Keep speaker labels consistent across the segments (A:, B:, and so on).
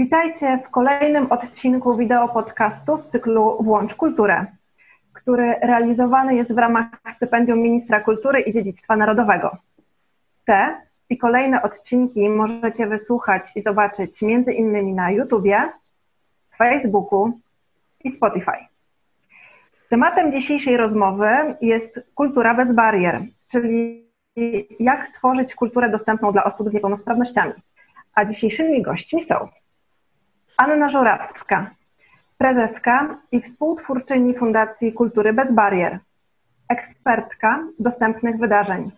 A: Witajcie w kolejnym odcinku wideo podcastu z cyklu Włącz Kulturę, który realizowany jest w ramach stypendium Ministra Kultury i Dziedzictwa Narodowego. Te i kolejne odcinki możecie wysłuchać i zobaczyć między innymi na YouTubie, Facebooku i Spotify. Tematem dzisiejszej rozmowy jest kultura bez barier, czyli jak tworzyć kulturę dostępną dla osób z niepełnosprawnościami. A dzisiejszymi gośćmi są Anna Żurawska, prezeska i współtwórczyni Fundacji Kultury Bez Barier, ekspertka dostępnych wydarzeń.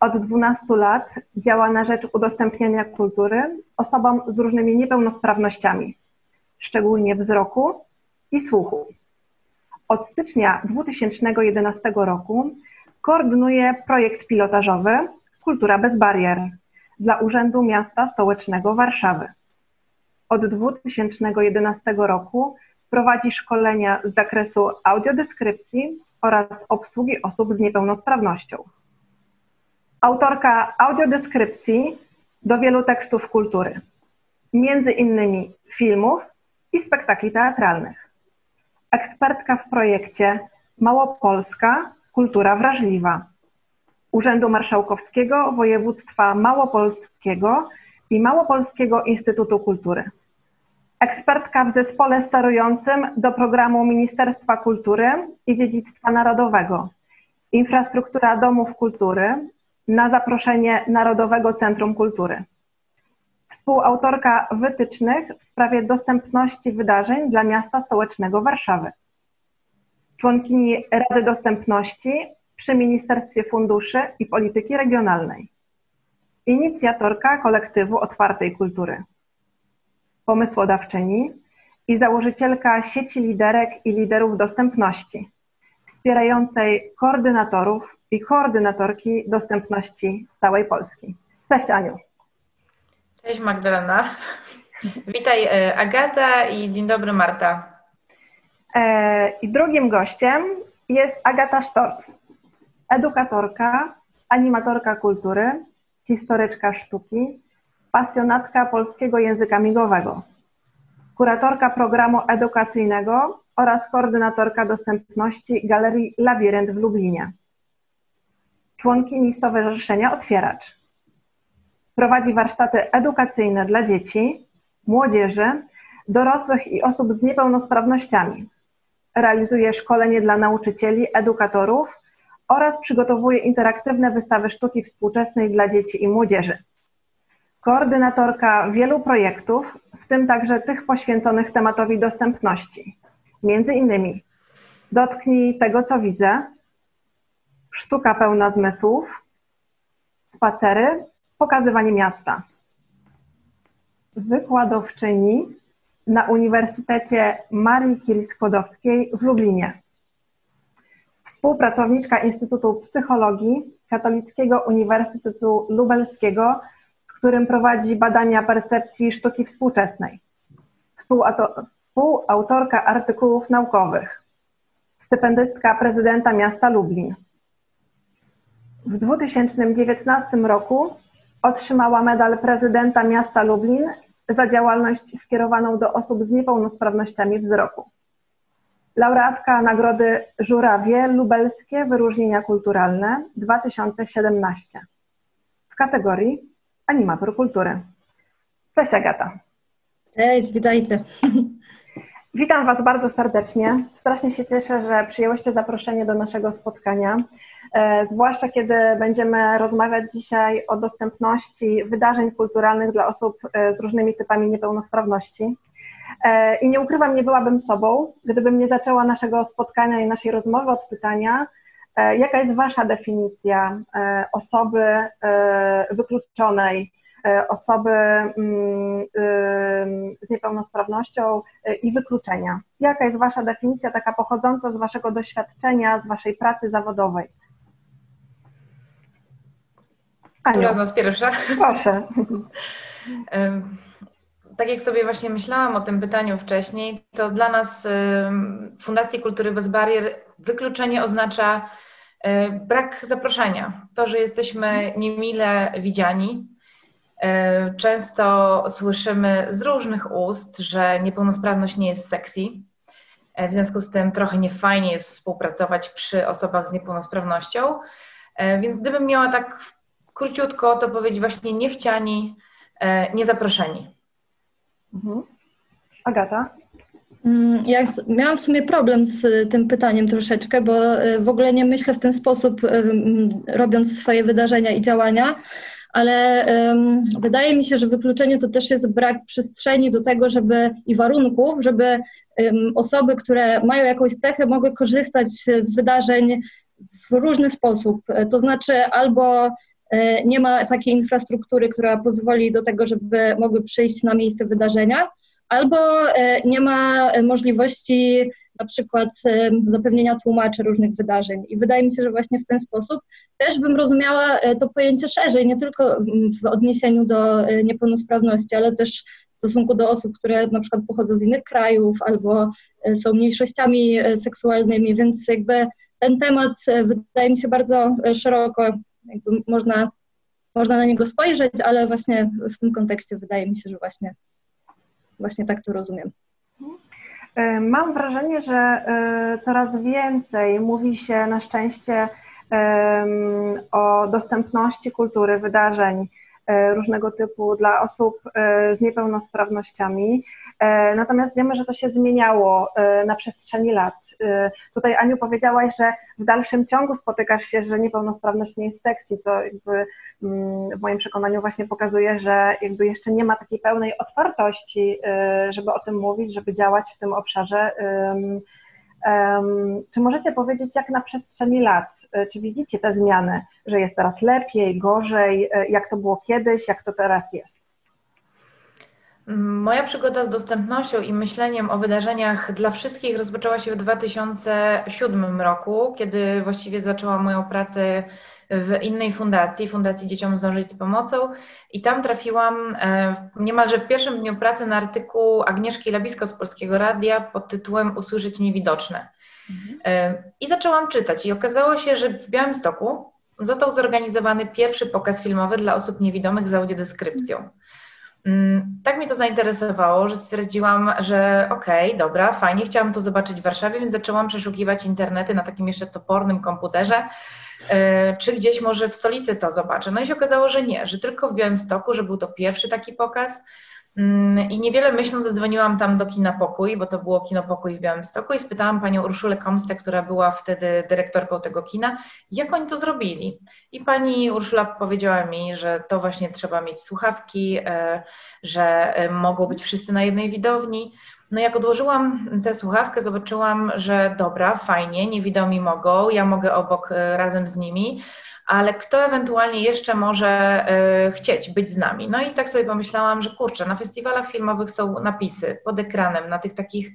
A: Od 12 lat działa na rzecz udostępniania kultury osobom z różnymi niepełnosprawnościami, szczególnie wzroku i słuchu. Od stycznia 2011 roku koordynuje projekt pilotażowy Kultura bez barier dla Urzędu Miasta Stołecznego Warszawy. Od 2011 roku prowadzi szkolenia z zakresu audiodeskrypcji oraz obsługi osób z niepełnosprawnością. Autorka audiodeskrypcji do wielu tekstów kultury, między innymi filmów i spektakli teatralnych. Ekspertka w projekcie Małopolska Kultura Wrażliwa Urzędu Marszałkowskiego Województwa Małopolskiego i Małopolskiego Instytutu Kultury. Ekspertka w zespole sterującym do programu Ministerstwa Kultury i Dziedzictwa Narodowego Infrastruktura Domów Kultury na zaproszenie Narodowego Centrum Kultury. Współautorka wytycznych w sprawie dostępności wydarzeń dla miasta stołecznego Warszawy. Członkini Rady Dostępności przy Ministerstwie Funduszy i Polityki Regionalnej. Inicjatorka kolektywu Otwartej Kultury. Pomysłodawczyni i założycielka sieci liderek i liderów dostępności, wspierającej koordynatorów i koordynatorki dostępności z całej Polski. Cześć Aniu.
B: Cześć Magdalena. Witaj e, Agata i dzień dobry Marta.
A: E, I drugim gościem jest Agata Sztorc, edukatorka, animatorka kultury, historyczka sztuki, pasjonatka polskiego języka migowego, kuratorka programu edukacyjnego oraz koordynatorka dostępności Galerii Labirynt w Lublinie. Członkini Stowarzyszenia Otwieracz. Prowadzi warsztaty edukacyjne dla dzieci, młodzieży, dorosłych i osób z niepełnosprawnościami. Realizuje szkolenie dla nauczycieli, edukatorów oraz przygotowuje interaktywne wystawy sztuki współczesnej dla dzieci i młodzieży. Koordynatorka wielu projektów, w tym także tych poświęconych tematowi dostępności. Między innymi Dotknij tego, co widzę, Sztuka pełna zmysłów, Spacery, Pokazywanie miasta. Wykładowczyni na Uniwersytecie Marii Curie-Skłodowskiej w Lublinie współpracowniczka Instytutu Psychologii Katolickiego Uniwersytetu Lubelskiego, którym prowadzi badania percepcji sztuki współczesnej, współautorka artykułów naukowych, stypendystka prezydenta miasta Lublin. W 2019 roku otrzymała medal prezydenta miasta Lublin za działalność skierowaną do osób z niepełnosprawnościami wzroku. Laureatka Nagrody Żurawie Lubelskie Wyróżnienia Kulturalne 2017 w kategorii Animator Kultury. Cześć Agata.
C: Cześć, witajcie.
A: Witam Was bardzo serdecznie. Strasznie się cieszę, że przyjęłyście zaproszenie do naszego spotkania, e, zwłaszcza kiedy będziemy rozmawiać dzisiaj o dostępności wydarzeń kulturalnych dla osób e, z różnymi typami niepełnosprawności. E, I nie ukrywam, nie byłabym sobą, gdybym nie zaczęła naszego spotkania i naszej rozmowy od pytania, jaka jest Wasza definicja e, osoby wykluczonej, osoby mm, z niepełnosprawnością i wykluczenia? Jaka jest Wasza definicja, taka pochodząca z Waszego doświadczenia, z Waszej pracy zawodowej?
B: Aniu. Która z nas pierwsza?
A: Proszę.
B: tak jak sobie właśnie myślałam o tym pytaniu wcześniej, to dla nas Fundacji Kultury Bez Barier wykluczenie oznacza brak zaproszenia. To, że jesteśmy niemile widziani, E, często słyszymy z różnych ust, że niepełnosprawność nie jest sexy. E, w związku z tym trochę niefajnie jest współpracować przy osobach z niepełnosprawnością. E, więc gdybym miała tak króciutko to powiedzieć właśnie niechciani, niezaproszeni.
A: Mhm. Agata?
C: Mm, ja miałam w sumie problem z tym pytaniem troszeczkę, bo w ogóle nie myślę w ten sposób, robiąc swoje wydarzenia i działania, ale wydaje mi się, że wykluczenie to też jest brak przestrzeni do tego, żeby i warunków, żeby osoby, które mają jakąś cechę, mogły korzystać z wydarzeń w różny sposób. To znaczy albo nie ma takiej infrastruktury, która pozwoli do tego, żeby mogły przyjść na miejsce wydarzenia, albo e, nie ma możliwości na przykład zapewnienia tłumaczy różnych wydarzeń. I wydaje mi się, że właśnie w ten sposób też bym rozumiała e, to pojęcie szerzej, nie tylko w odniesieniu do e, niepełnosprawności, ale też w stosunku do osób, które na przykład pochodzą z innych krajów albo e, są mniejszościami seksualnymi, więc jakby ten temat wydaje mi się bardzo szeroko, można, można na niego spojrzeć, ale właśnie w tym kontekście wydaje mi się, że właśnie, właśnie tak to rozumiem.
A: E, mam wrażenie, że e, coraz więcej mówi się na szczęście o dostępności kultury, wydarzeń e, różnego typu dla osób z niepełnosprawnościami. Natomiast wiemy, że to się zmieniało na przestrzeni lat. Tutaj Aniu powiedziałaś, że w dalszym ciągu spotykasz się, że niepełnosprawność nie jest sexy, co jakby w moim przekonaniu właśnie pokazuje, że jakby jeszcze nie ma takiej pełnej otwartości, y, żeby o tym mówić, żeby działać w tym obszarze. Czy możecie powiedzieć, jak na przestrzeni lat, y, czy widzicie te zmiany, że jest teraz lepiej, gorzej, y, jak to było kiedyś, jak to teraz jest?
B: Moja przygoda z dostępnością i myśleniem o wydarzeniach dla wszystkich rozpoczęła się w 2007 roku, kiedy właściwie zaczęłam moją pracę w innej fundacji, Fundacji Dzieciom Zdążyć z Pomocą i tam trafiłam e, niemalże w pierwszym dniu pracy na artykuł Agnieszki Labisko z Polskiego Radia pod tytułem Usłyszeć niewidoczne. Mhm. E, I zaczęłam czytać i okazało się, że w Białymstoku został zorganizowany pierwszy pokaz filmowy dla osób niewidomych z audiodeskrypcją. Mm, tak mnie to zainteresowało, że stwierdziłam, że okej, okay, dobra, fajnie, chciałam to zobaczyć w Warszawie, więc zaczęłam przeszukiwać internety na takim jeszcze topornym komputerze, czy gdzieś może w stolicy to zobaczę. No i się okazało, że nie, że tylko w Białymstoku, że był to pierwszy taki pokaz. Mm, I niewiele myśląc zadzwoniłam tam do Kina Pokój, bo to było Kino Pokój w Białymstoku i spytałam panią Urszulę Komstę, która była wtedy dyrektorką tego kina, jak oni to zrobili. I pani Urszula powiedziała mi, że to właśnie trzeba mieć słuchawki, e, że e, mogą być wszyscy na jednej widowni. No jak odłożyłam tę słuchawkę, zobaczyłam, że dobra, fajnie, niewidomi mogą, ja mogę obok e, razem z nimi, ale kto ewentualnie jeszcze może y, chcieć być z nami? No i tak sobie pomyślałam, że kurczę, na festiwalach filmowych są napisy pod ekranem, na tych takich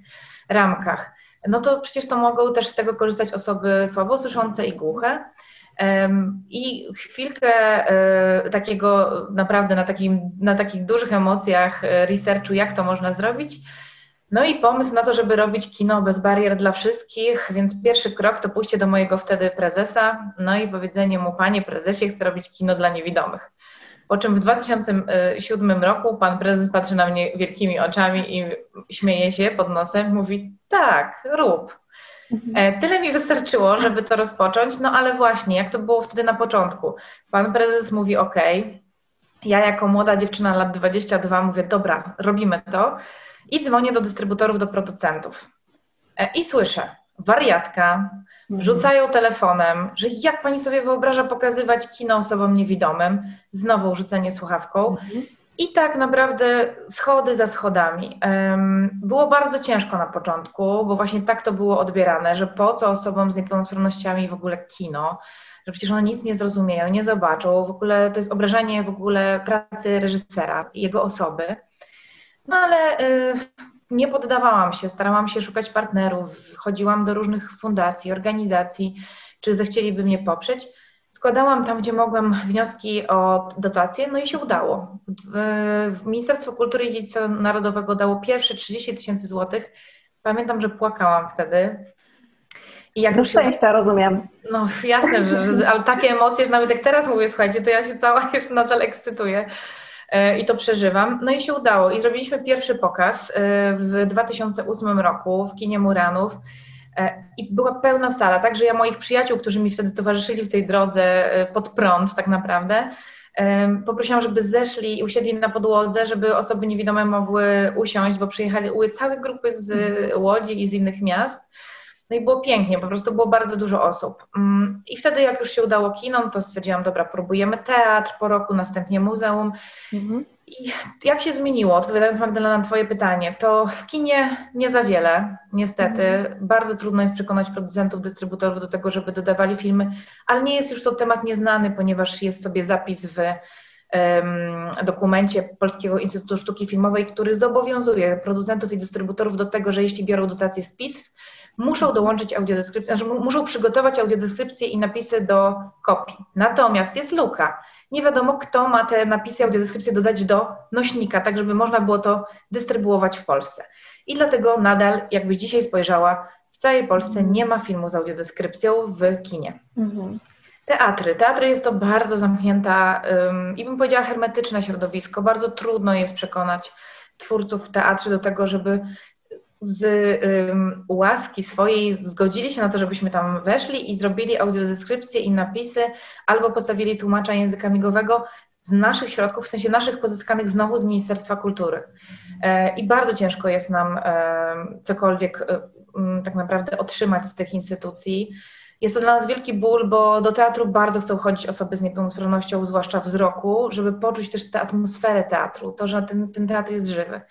B: ramkach. No to przecież to mogą też z tego korzystać osoby słabosłyszące i głuche. I chwilkę y, takiego naprawdę na, takim, na takich dużych emocjach researchu, jak to można zrobić, no i pomysł na to, żeby robić kino bez barier dla wszystkich, więc pierwszy krok to pójście do mojego wtedy prezesa, no i powiedzenie mu, panie prezesie, chcę robić kino dla niewidomych. Po czym w 2007 roku pan prezes patrzy na mnie wielkimi oczami i śmieje się pod nosem, mówi, tak, rób. E, tyle mi wystarczyło, żeby to rozpocząć, no ale właśnie, jak to było wtedy na początku. Pan prezes mówi, ok, ja jako młoda dziewczyna lat 22 mówię, dobra, robimy to i dzwonię do dystrybutorów, do producentów. E, I słyszę, wariatka, mhm. rzucają telefonem, że jak pani sobie wyobraża pokazywać kino osobom niewidomym, znowu rzucenie słuchawką. Mhm. I tak naprawdę schody za schodami. Było bardzo ciężko na początku, bo właśnie tak to było odbierane, że po co osobom z niepełnosprawnościami w ogóle kino, że przecież one nic nie zrozumieją, nie zobaczą, w ogóle to jest obrażenie w ogóle pracy reżysera jego osoby. No ale y, nie poddawałam się, starałam się szukać partnerów, chodziłam do różnych fundacji, organizacji, czy zechcieliby mnie poprzeć. Składałam tam, gdzie mogłam wnioski o dotacje, no i się udało. Ministerstwo Kultury i Dziedzictwa Narodowego dało pierwsze 30 tysięcy złotych. Pamiętam, że płakałam wtedy.
A: I jak Do szczęścia, rozumiem.
B: No jasne, że, że, ale takie emocje, że nawet jak teraz mówię, słuchajcie, to ja się cała jeszcze nadal ekscytuję. I to przeżywam. No i się udało i zrobiliśmy pierwszy pokaz w 2008 roku w kinie Muranów. I była pełna sala, także ja moich przyjaciół, którzy mi wtedy towarzyszyli w tej drodze pod prąd tak naprawdę, poprosiłam, żeby zeszli i usiedli na podłodze, żeby osoby niewidome mogły usiąść, bo przyjechały całe grupy z Łodzi i z innych miast. No i było pięknie, po prostu było bardzo dużo osób. Mm, I wtedy, jak już się udało kinom, to stwierdziłam, dobra, próbujemy teatr po roku, następnie muzeum. Mhm. I jak się zmieniło, odpowiadając Magdalena na Twoje pytanie, to w kinie nie za wiele, niestety. Mhm. Bardzo trudno jest przekonać producentów, dystrybutorów do tego, żeby dodawali filmy, ale nie jest już to temat nieznany, ponieważ jest sobie zapis w um, dokumencie Polskiego Instytutu Sztuki Filmowej, który zobowiązuje producentów i dystrybutorów do tego, że jeśli biorą dotację z PISF, muszą dołączyć audiodeskrypcję, znaczy muszą przygotować audiodeskrypcję i napisy do kopii. Natomiast jest luka nie wiadomo, kto ma te napisy, audiodeskrypcje dodać do nośnika, tak żeby można było to dystrybuować w Polsce. I dlatego nadal, jakbyś dzisiaj spojrzała, w całej Polsce nie ma filmu z audiodeskrypcją w kinie. Mhm. Teatry. Teatry jest to bardzo zamknięta um, i bym powiedziała hermetyczne środowisko. Bardzo trudno jest przekonać twórców w teatrze do tego, żeby z um, łaski swojej zgodzili się na to, żebyśmy tam weszli i zrobili audiodeskrypcje i napisy, albo postawili tłumacza języka migowego z naszych środków, w sensie naszych pozyskanych znowu z Ministerstwa Kultury. E, I bardzo ciężko jest nam e, cokolwiek e, tak naprawdę otrzymać z tych instytucji. Jest to dla nas wielki ból, bo do teatru bardzo chcą chodzić osoby z niepełnosprawnością, zwłaszcza wzroku, żeby poczuć też tę atmosferę teatru, to, że ten, ten teatr jest żywy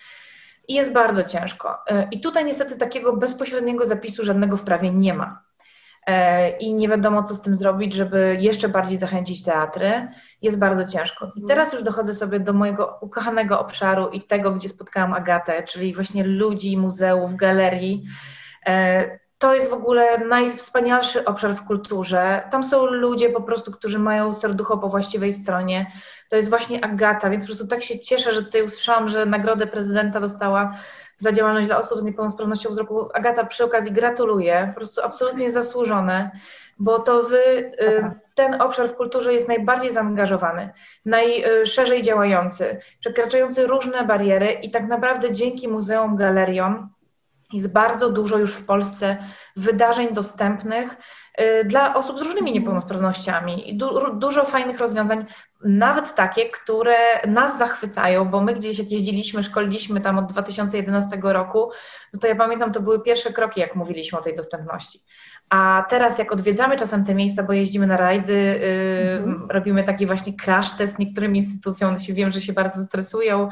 B: i jest bardzo ciężko. E, I tutaj niestety takiego bezpośredniego zapisu żadnego w prawie nie ma. E, I nie wiadomo, co z tym zrobić, żeby jeszcze bardziej zachęcić teatry. Jest bardzo ciężko. I mhm. teraz już dochodzę sobie do mojego ukochanego obszaru i tego, gdzie spotkałam Agatę, czyli właśnie ludzi, muzeów, galerii. To jest w ogóle najwspanialszy obszar w kulturze. Tam są ludzie po prostu, którzy mają serducho po właściwej stronie. To jest właśnie Agata, więc po prostu tak się cieszę, że tutaj usłyszałam, że nagrodę prezydenta dostała za działalność dla osób z niepełnosprawnością wzroku. Agata, przy okazji gratuluję, po prostu absolutnie zasłużone, bo to wy, y, ten obszar w kulturze jest najbardziej zaangażowany, najszerzej działający, przekraczający różne bariery i tak naprawdę dzięki muzeum, galeriom jest bardzo dużo już w Polsce wydarzeń dostępnych y, dla osób z różnymi niepełnosprawnościami i du dużo fajnych rozwiązań, nawet takie, które nas zachwycają, bo my gdzieś jak jeździliśmy, szkoliliśmy tam od 2011 roku, no to ja pamiętam, to były pierwsze kroki, jak mówiliśmy o tej dostępności. A teraz jak odwiedzamy czasem te miejsca, bo jeździmy na rajdy, yy, mhm. robimy taki właśnie crash test niektórym instytucjom, one się wiem, że się bardzo stresują,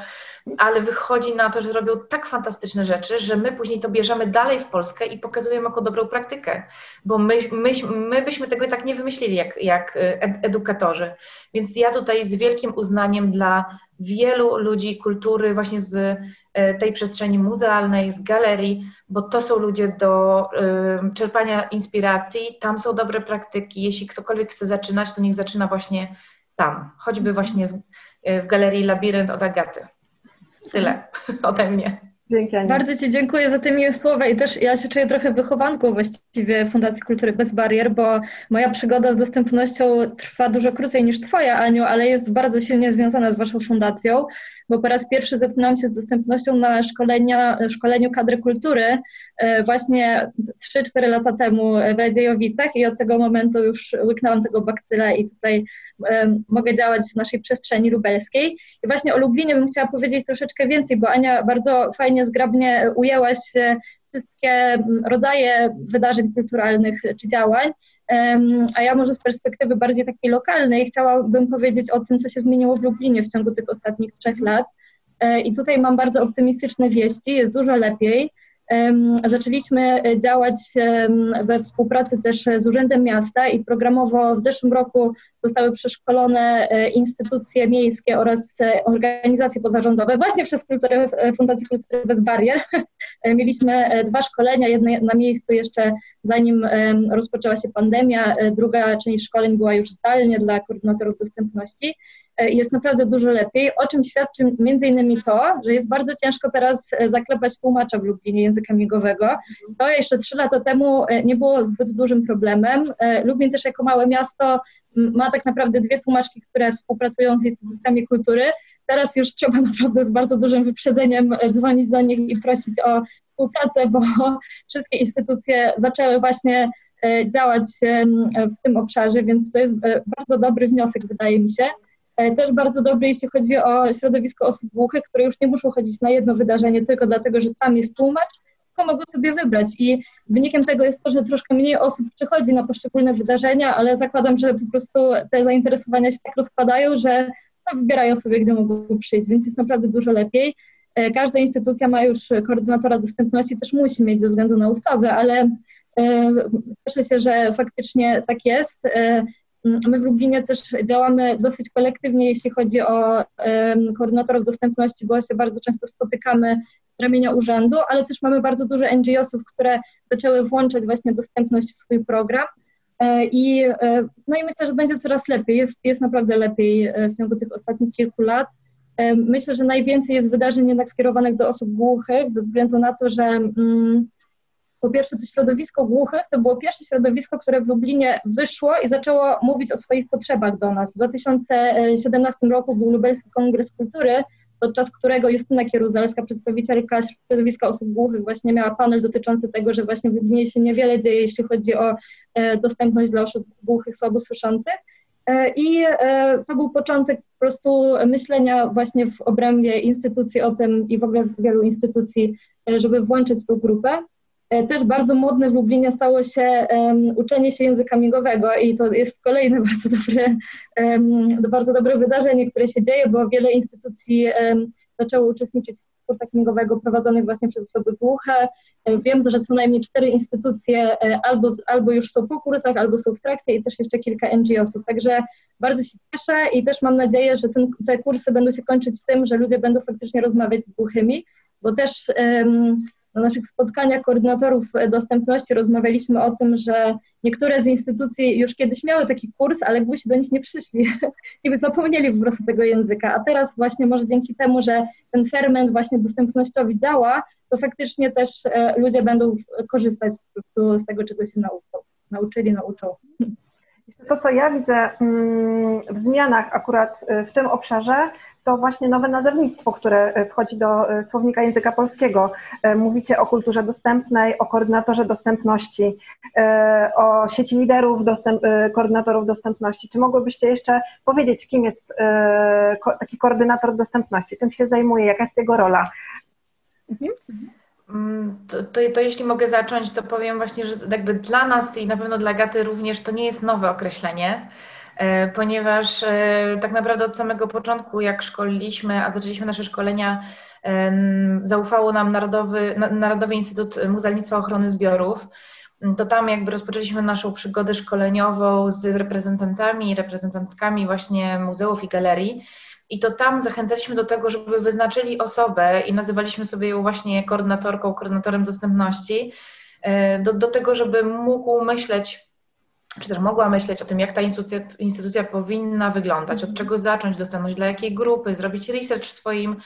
B: ale wychodzi na to, że robią tak fantastyczne rzeczy, że my później to bierzemy dalej w Polskę i pokazujemy jako dobrą praktykę, bo my, my, my byśmy tego i tak nie wymyślili jak, jak y, edukatorzy. Więc ja tutaj z wielkim uznaniem dla wielu ludzi kultury, właśnie z y, tej przestrzeni muzealnej, z galerii, bo to są ludzie do y, czerpania inspiracji, tam są dobre praktyki. Jeśli ktokolwiek chce zaczynać, to niech zaczyna właśnie tam, choćby właśnie z, w galerii Labirynt od Agaty. Tyle ode mnie.
C: Dzięki, Ania. Bardzo Ci dziękuję za te miłe słowa i też ja się czuję trochę wychowanką właściwie Fundacji Kultury Bez Barier, bo moja przygoda z dostępnością trwa dużo krócej niż Twoja, Aniu, ale jest bardzo silnie związana z Waszą fundacją bo po raz pierwszy zetknęłam się z dostępnością na szkolenia, szkoleniu kadry kultury e, właśnie 3-4 lata temu w Radziejowicach i od tego momentu już łyknęłam tego bakcyla i tutaj um, mogę działać w naszej przestrzeni lubelskiej. I właśnie o Lublinie bym chciała powiedzieć troszeczkę więcej, bo Ania bardzo fajnie, zgrabnie ujęłaś wszystkie rodzaje wydarzeń kulturalnych czy działań. A ja może z perspektywy bardziej takiej lokalnej chciałabym powiedzieć o tym, co się zmieniło w Lublinie w ciągu tych ostatnich trzech lat. E, I tutaj mam bardzo optymistyczne wieści, jest dużo lepiej. Zaczęliśmy e, działać we współpracy też z Urzędem Miasta i programowo w zeszłym roku zostały przeszkolone e, instytucje miejskie oraz e, organizacje pozarządowe właśnie przez Fundację Kultury Bez Barier. Mieliśmy dwa szkolenia, jedno na miejscu jeszcze zanim rozpoczęła się pandemia, druga część szkoleń była już zdalnie dla koordynatorów dostępności E, jest naprawdę dużo lepiej, o czym świadczy między innymi to, że jest bardzo ciężko teraz e, zaklepać tłumacza w Lublinie języka migowego. To jeszcze trzy lata temu e, nie było zbyt dużym problemem. Lublin też jako małe miasto ma tak naprawdę dwie tłumaczki, które współpracują z instytucjami kultury, Teraz już trzeba naprawdę z bardzo dużym wyprzedzeniem dzwonić do nich i prosić o współpracę, bo wszystkie instytucje zaczęły właśnie działać w tym obszarze, więc to jest bardzo dobry wniosek, wydaje mi się. Też bardzo dobry, jeśli chodzi o środowisko osób głuchych, które już nie muszą chodzić na jedno wydarzenie tylko dlatego, że tam jest tłumacz, tylko mogą sobie wybrać. I wynikiem tego jest to, że troszkę mniej osób przychodzi na poszczególne wydarzenia, ale zakładam, że po prostu te zainteresowania się tak rozkładają, że no, wybierają sobie, gdzie mogą przyjść, więc jest naprawdę dużo lepiej. E, każda instytucja ma już koordynatora dostępności, też musi mieć ze względu na ustawy, ale e, cieszę się, że faktycznie tak jest. E, my w Lublinie też działamy dosyć kolektywnie, jeśli chodzi o koordynatorów dostępności, bo się bardzo często spotykamy ramienia urzędu, ale też mamy bardzo dużo NGO-sów, które zaczęły włączać właśnie dostępność w swój program. E, I, e, no i myślę, że będzie coraz lepiej. Jest, jest naprawdę lepiej e, w ciągu tych ostatnich kilku lat. Myślę, że najwięcej jest wydarzeń jednak skierowanych do osób głuchych, ze względu na to, że mm, po pierwsze to środowisko głuchych to było pierwsze środowisko, które w Lublinie wyszło i zaczęło mówić o swoich potrzebach do nas. W 2017 roku był Lubelski Kongres Kultury, podczas którego Justyna Kieruzalska, przedstawicielka środowiska osób głuchych, właśnie miała panel dotyczący tego, że właśnie w Lublinie się niewiele dzieje, jeśli chodzi o e, dostępność dla osób głuchych, słabosłyszących. E, I e, to był początek po prostu myślenia właśnie w obrębie instytucji o tym i w ogóle wielu instytucji, żeby włączyć tą grupę. E, też bardzo modne w Lublinie stało się um, uczenie się języka migowego i to jest kolejne bardzo dobre, um, bardzo dobre wydarzenie, które się dzieje, bo wiele instytucji um, zaczęło uczestniczyć w kursach migowego prowadzonych właśnie przez osoby głuche. E, wiem, że co najmniej cztery instytucje e, albo, albo już są po kursach, albo są w trakcie i też jeszcze kilka NGO-sów. Także bardzo się cieszę i też mam nadzieję, że ten, te kursy będą się kończyć tym, że ludzie będą faktycznie rozmawiać z głuchymi, bo też na naszych spotkaniach koordynatorów dostępności rozmawialiśmy o tym, że niektóre z instytucji już kiedyś miały taki kurs, ale głusi do nich nie przyszli i zapomnieli po prostu tego języka. A teraz właśnie może dzięki temu, że ten ferment właśnie dostępnościowy działa, to faktycznie też e, ludzie będą korzystać po prostu z tego, czego się nauczą, nauczyli, nauczą.
A: To, co ja widzę mm, w zmianach akurat e, w tym obszarze, to właśnie nowe nazewnictwo, które e, wchodzi do e, słownika języka polskiego. E, mówicie o kulturze dostępnej, o koordynatorze dostępności, o sieci liderów dostęp, koordynatorów dostępności. Czy mogłybyście jeszcze powiedzieć, kim jest taki koordynator dostępności, czym się zajmuje, jaka jest jego rola?
B: Mhm. Mm, to, to, to, jeśli mogę zacząć, to powiem właśnie, że jakby dla nas i na pewno dla Gaty również to nie jest nowe określenie. E, ponieważ e, tak naprawdę od samego początku, jak szkoliliśmy, a zaczęliśmy nasze szkolenia, zaufało nam Narodowy, Narodowy Instytut Muzealnictwa Ochrony Zbiorów. To tam jakby rozpoczęliśmy naszą przygodę szkoleniową z reprezentantami i reprezentantkami właśnie muzeów i galerii. I to tam zachęcaliśmy do tego, żeby wyznaczyli osobę i nazywaliśmy sobie ją właśnie koordynatorką, koordynatorem dostępności, e, do, do tego, żeby mógł myśleć czy też mogła myśleć o tym, jak ta instytucja, instytucja powinna wyglądać, od mhm. czego zacząć dostępność, dla jakiej grupy, zrobić research w swoim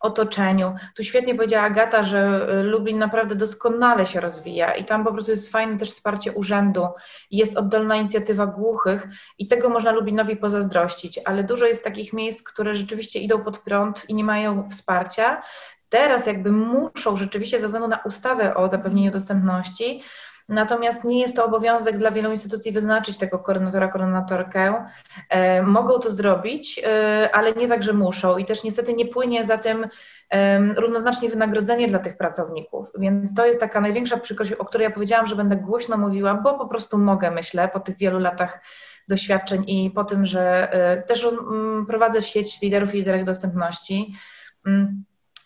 B: otoczeniu. Tu świetnie powiedziała Agata, że y, Lublin naprawdę doskonale się rozwija i tam po prostu jest fajne też wsparcie urzędu, jest oddolna inicjatywa głuchych i tego można Lublinowi pozazdrościć, ale dużo jest takich miejsc, które rzeczywiście idą pod prąd i nie mają wsparcia. Teraz jakby muszą rzeczywiście ze względu na ustawę o zapewnieniu dostępności Natomiast nie jest to obowiązek dla wielu instytucji wyznaczyć tego koordynatora, koordynatorkę. E, mogą to zrobić, e, ale nie tak, że muszą i też niestety nie płynie za tym równoznacznie wynagrodzenie dla tych pracowników. Więc to jest taka największa przykrość, o której ja powiedziałam, że będę głośno mówiła, bo po prostu mogę, myślę, po tych wielu latach doświadczeń i po tym, że e, też prowadzę sieć liderów i liderek dostępności.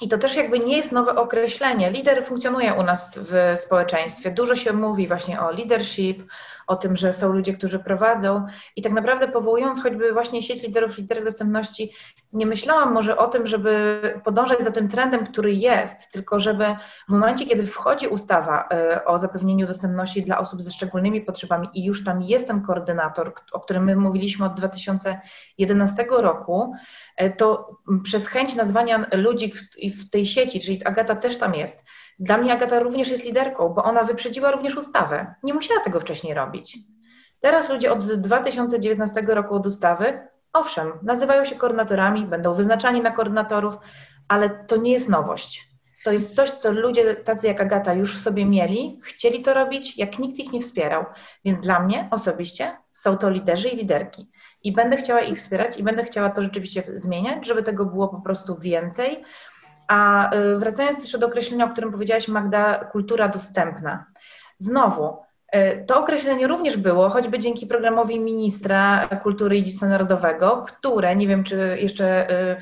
B: I to też jakby nie jest nowe określenie. Lider funkcjonuje u nas w społeczeństwie. Dużo się mówi właśnie o leadership, o tym, że są ludzie, którzy prowadzą. I tak naprawdę powołując choćby właśnie sieć liderów, liderów dostępności, nie myślałam może o tym, żeby podążać za tym trendem, który jest, tylko żeby w momencie, kiedy wchodzi ustawa e, o zapewnieniu dostępności dla osób ze szczególnymi potrzebami i już tam jest ten koordynator, o którym my mówiliśmy od 2011 roku, e, to przez chęć nazwania ludzi w, tej sieci, czyli Agata też tam jest, dla mnie Agata również jest liderką, bo ona wyprzedziła również ustawę. Nie musiała tego wcześniej robić. Teraz ludzie od 2019 roku od ustawy Owszem, nazywają się koordynatorami, będą wyznaczani na koordynatorów, ale to nie jest nowość. To jest coś, co ludzie tacy jak Agata już w sobie mieli, chcieli to robić, jak nikt ich nie wspierał. Więc dla mnie osobiście są to liderzy i liderki. I będę chciała ich wspierać i będę chciała to rzeczywiście zmieniać, żeby tego było po prostu więcej. A y, wracając jeszcze do określenia, o którym powiedziałaś, Magda, kultura dostępna. Znowu, y, to określenie również było, choćby dzięki programowi ministra kultury i dziedzictwa narodowego, które, nie wiem czy jeszcze y,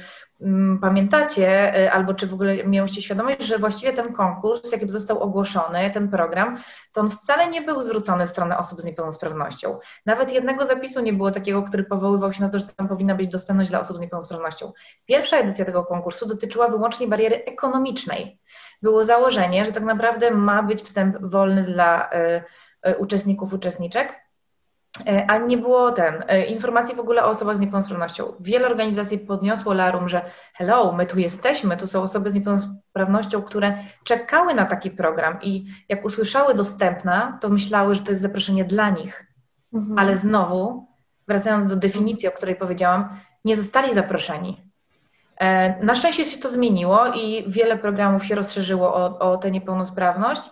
B: pamiętacie, y, albo czy w ogóle miałyście świadomość, że właściwie ten konkurs, jaki został ogłoszony, ten program, to on wcale nie był zwrócony w stronę osób z niepełnosprawnością. Nawet jednego zapisu nie było takiego, który powoływał się na to, że tam powinna być dostępność dla osób z niepełnosprawnością. Pierwsza edycja tego konkursu dotyczyła wyłącznie bariery ekonomicznej. Było założenie, że tak naprawdę ma być wstęp wolny dla y, y, uczestników, uczestniczek, a nie było ten, e, informacji w ogóle o osobach z niepełnosprawnością. Wiele organizacji podniosło larum, że hello, my tu jesteśmy, tu są osoby z niepełnosprawnością, które czekały na taki program i jak usłyszały dostępna, to myślały, że to jest zaproszenie dla nich. Mhm. Ale znowu, wracając do definicji, o której powiedziałam, nie zostali zaproszeni. E, na szczęście się to zmieniło i wiele programów się rozszerzyło o, o tę niepełnosprawność.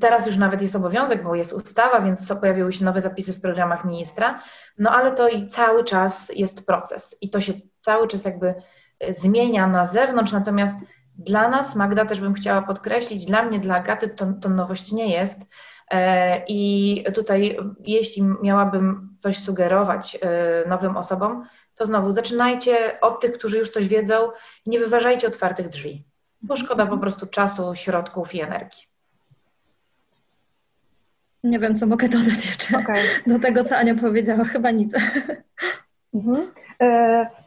B: Teraz już nawet jest obowiązek, bo jest ustawa, więc pojawiły się nowe zapisy w programach ministra, no ale to i cały czas jest proces i to się cały czas jakby e, zmienia na zewnątrz, natomiast dla nas, Magda też bym chciała podkreślić, dla mnie, dla Agaty to, to nowość nie jest. E, I tutaj, jeśli miałabym coś sugerować e, nowym osobom, to znowu zaczynajcie od tych, którzy już coś wiedzą, nie wyważajcie otwartych drzwi, bo szkoda po prostu czasu, środków i energii.
C: Nie wiem, co mogę dodać jeszcze okay. do tego, co Ania powiedziała. Chyba nic.
A: Mhm. E,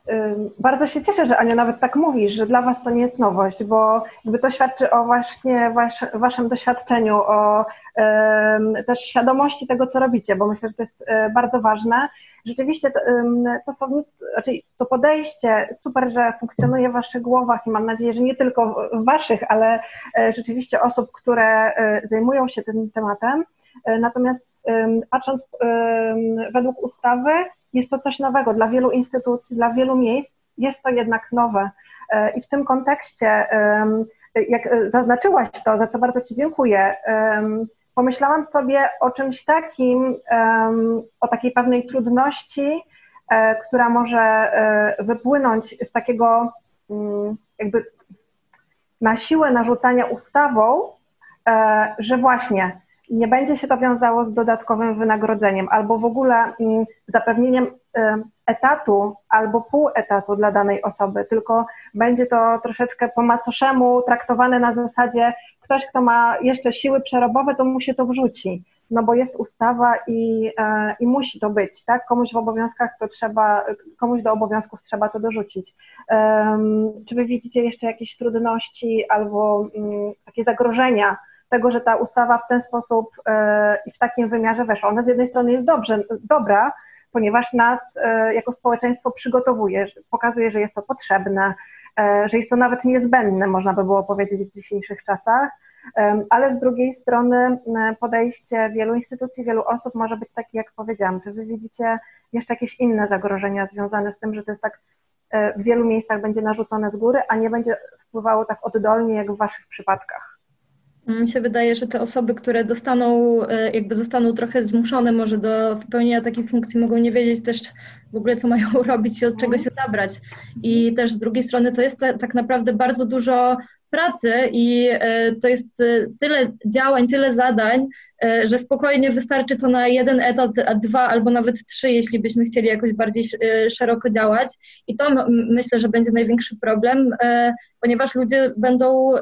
A: e, bardzo się cieszę, że Ania nawet tak mówisz, że dla Was to nie jest nowość, bo jakby to świadczy o właśnie wasz, Waszym doświadczeniu, o e, też świadomości tego, co robicie, bo myślę, że to jest e, bardzo ważne. Rzeczywiście to, to słownictwo, znaczy to podejście, super, że funkcjonuje w Waszych głowach i mam nadzieję, że nie tylko w Waszych, ale e, rzeczywiście osób, które e, zajmują się tym tematem. E, natomiast patrząc według ustawy, jest to coś nowego dla wielu instytucji, dla wielu miejsc, jest to jednak nowe. E, I w tym kontekście, jak zaznaczyłaś to, za co bardzo Ci dziękuję, pomyślałam sobie o czymś takim, o takiej pewnej trudności, e, która może wypłynąć z takiego mm, jakby na siłę narzucania ustawą, że właśnie nie będzie się to wiązało z dodatkowym wynagrodzeniem albo w ogóle mm, zapewnieniem etatu albo pół etatu dla danej osoby, tylko będzie to troszeczkę po macoszemu traktowane na zasadzie ktoś, kto ma jeszcze siły przerobowe, to mu się to wrzuci, no bo jest ustawa i, e, i musi to być, tak? Komuś w obowiązkach to trzeba, komuś do obowiązków trzeba to dorzucić. Czy wy widzicie jeszcze jakieś trudności albo mm, takie zagrożenia, tego, że ta ustawa w ten sposób e, i w takim wymiarze weszła. Ona z jednej strony jest dobrze, dobra, ponieważ nas e, jako społeczeństwo przygotowuje, pokazuje, że jest to potrzebne, e, że jest to nawet niezbędne, można by było powiedzieć w dzisiejszych czasach, ale z drugiej strony podejście wielu instytucji, wielu osób może być takie, jak powiedziałam. Czy wy widzicie jeszcze jakieś inne zagrożenia związane z tym, że to jest tak w wielu miejscach będzie narzucone z góry, a nie będzie wpływało tak oddolnie, jak w waszych przypadkach?
C: Mi się wydaje, że te osoby, które dostaną, e, jakby zostaną trochę zmuszone może do wypełnienia takiej funkcji, mogą nie wiedzieć też w ogóle, co mają robić i od czego się zabrać. I też z drugiej strony to jest tak naprawdę bardzo dużo pracy i e, to jest e, tyle działań, tyle zadań, że spokojnie wystarczy to na jeden etat, a dwa albo nawet trzy, jeśli byśmy chcieli jakoś bardziej szeroko działać. I to myślę, że będzie największy problem, ponieważ ludzie będą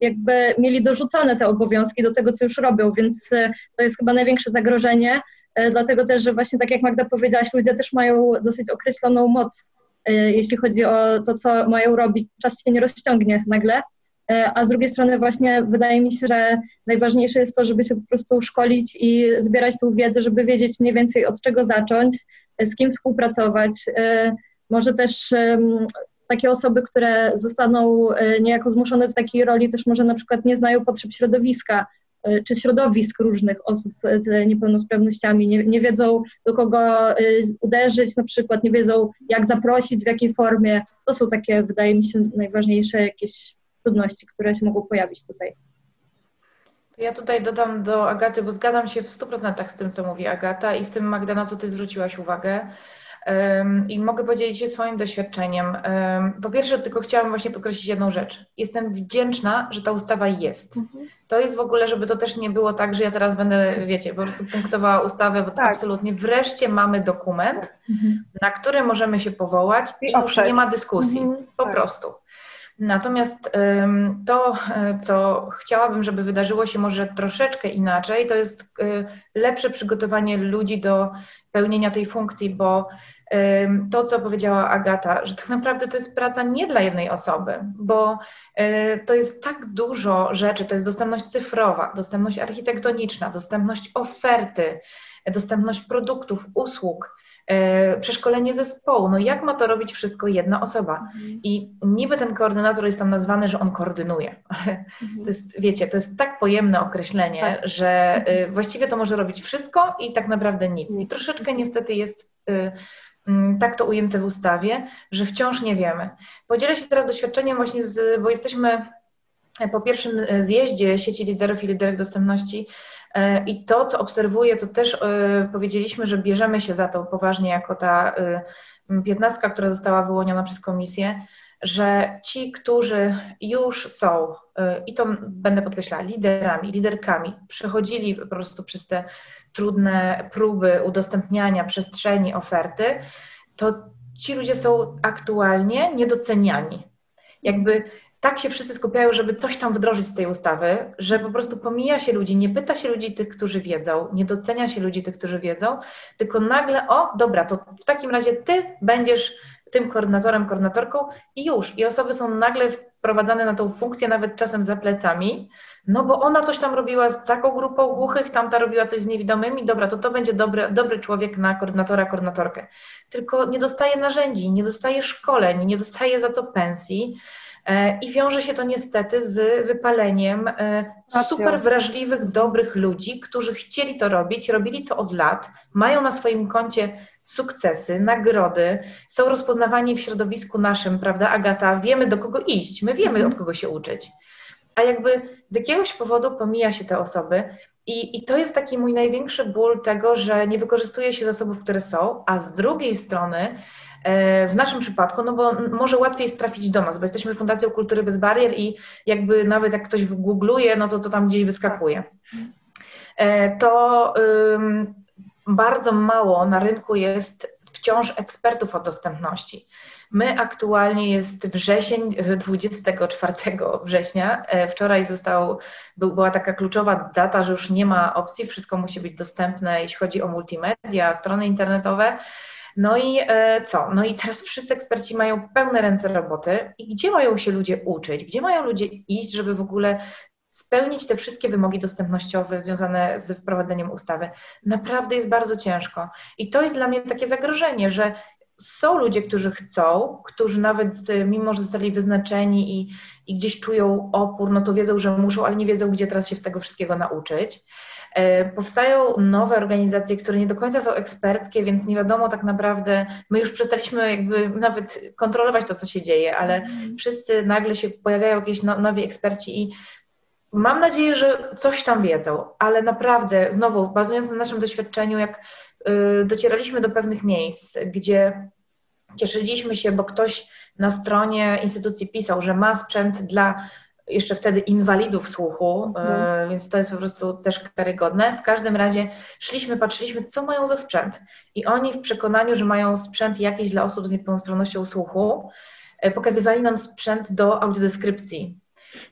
C: jakby mieli dorzucone te obowiązki do tego, co już robią, więc e, to jest chyba największe zagrożenie, e, dlatego też, że właśnie tak jak Magda powiedziałaś, ludzie też mają dosyć określoną moc, e, jeśli chodzi o to, co mają robić. Czas się nie rozciągnie nagle, a z drugiej strony właśnie wydaje mi się, że najważniejsze jest to, żeby się po prostu szkolić i zbierać tą wiedzę, żeby wiedzieć mniej więcej od czego zacząć, z kim współpracować. Może też takie osoby, które zostaną e, niejako zmuszone do takiej roli, też może na przykład nie znają potrzeb środowiska, czy środowisk różnych osób z niepełnosprawnościami, nie, nie wiedzą do kogo uderzyć na przykład, nie wiedzą jak zaprosić, w jakiej formie. To są takie, wydaje mi się, najważniejsze jakieś trudności, które się mogą pojawić tutaj.
B: Ja tutaj dodam do Agaty, bo zgadzam się w 100% z tym, co mówi Agata i z tym, Magda, na co Ty zwróciłaś uwagę. I mogę podzielić się swoim doświadczeniem. Po pierwsze, tylko chciałam właśnie podkreślić jedną rzecz. Jestem wdzięczna, że ta ustawa jest. Mhm. To jest w ogóle, żeby to też nie było tak, że ja teraz będę, wiecie, po prostu punktowała ustawę, bo tak. absolutnie wreszcie mamy dokument, mhm. na który możemy się powołać i, już nie ma dyskusji. Mhm. Po tak. prostu. Natomiast to, co chciałabym, żeby wydarzyło się może troszeczkę inaczej, to jest e, lepsze przygotowanie ludzi do pełnienia tej funkcji, bo to, co powiedziała Agata, że tak naprawdę to jest praca nie dla jednej osoby, bo e, to jest tak dużo rzeczy, to jest dostępność cyfrowa, dostępność architektoniczna, dostępność oferty, dostępność produktów, usług, E, przeszkolenie zespołu. No jak ma to robić wszystko jedna osoba? Mhm. I niby ten koordynator jest tam nazwany, że on koordynuje, ale mhm. to jest, wiecie, to jest tak pojemne określenie, tak. że y, właściwie to może robić wszystko i tak naprawdę nic. I troszeczkę niestety jest tak to ujęte w ustawie, że wciąż nie wiemy. Podzielę się teraz doświadczeniem właśnie z, bo jesteśmy po pierwszym y, zjeździe sieci liderów i liderek dostępności E, I to, co obserwuję, co też e, powiedzieliśmy, że bierzemy się za to poważnie jako ta e, piętnastka, która została wyłoniona przez komisję, że ci, którzy już są, i to będę podkreślała, liderami, liderkami, przechodzili po prostu przez te trudne próby udostępniania przestrzeni oferty, to ci ludzie są aktualnie niedoceniani. Jakby tak się wszyscy skupiają, żeby coś tam wdrożyć z tej ustawy, że po prostu pomija się ludzi, nie pyta się ludzi tych, którzy wiedzą, nie docenia się ludzi tych, którzy wiedzą, tylko nagle, o dobra, to w takim razie ty będziesz tym koordynatorem, koordynatorką i już. I osoby są nagle wprowadzane na tą funkcję, nawet czasem za plecami, no bo ona coś tam robiła z taką grupą głuchych, tamta robiła coś z niewidomymi, dobra, to to będzie dobry, dobry człowiek na koordynatora, koordynatorkę. Tylko nie dostaje narzędzi, nie dostaje szkoleń, nie dostaje za to pensji, E, I wiąże się to niestety z wypaleniem e, super wrażliwych, dobrych ludzi, którzy chcieli to robić, robili to od lat, mają na swoim koncie sukcesy, nagrody, są rozpoznawani w środowisku naszym, prawda, Agata? Wiemy do kogo iść, my wiemy od kogo się uczyć. A jakby z jakiegoś powodu pomija się te osoby, i, I, to jest taki mój największy ból tego, że nie wykorzystuje się zasobów, które są, a z drugiej strony E, w naszym przypadku, no bo może łatwiej jest trafić do nas, bo jesteśmy Fundacją Kultury Bez Barier i jakby nawet jak ktoś googluje, no to to tam gdzieś wyskakuje. E, to bardzo mało na rynku jest wciąż ekspertów o dostępności. My aktualnie jest wrzesień, 24 września. E, wczoraj został, była taka kluczowa data, że już nie ma opcji, wszystko musi być dostępne, jeśli chodzi o multimedia, strony internetowe. No i e, co? No i teraz wszyscy eksperci mają pełne ręce roboty i gdzie mają się ludzie uczyć? Gdzie mają ludzie iść, żeby w ogóle spełnić te wszystkie wymogi dostępnościowe związane z wprowadzeniem ustawy? Naprawdę jest bardzo ciężko. I to jest dla mnie takie zagrożenie, że są ludzie, którzy chcą, którzy nawet mimo, że zostali wyznaczeni i, i gdzieś czują opór, no to wiedzą, że muszą, ale nie wiedzą, gdzie teraz się tego wszystkiego nauczyć. E, powstają nowe organizacje, które nie do końca są eksperckie, więc nie wiadomo tak naprawdę, my już przestaliśmy jakby nawet kontrolować to, co się dzieje, ale mhm. wszyscy nagle się pojawiają jakieś no, nowi eksperci i mam nadzieję, że coś tam wiedzą, ale naprawdę, znowu, bazując na naszym doświadczeniu, jak y, docieraliśmy do pewnych miejsc, gdzie cieszyliśmy się, bo ktoś na stronie instytucji pisał, że ma sprzęt dla jeszcze wtedy inwalidów słuchu, mhm. więc to jest po prostu też karygodne. W każdym razie szliśmy, patrzyliśmy, co mają za sprzęt. I oni w przekonaniu, że mają sprzęt jakiś dla osób z niepełnosprawnością słuchu, e, pokazywali nam sprzęt do audiodeskrypcji.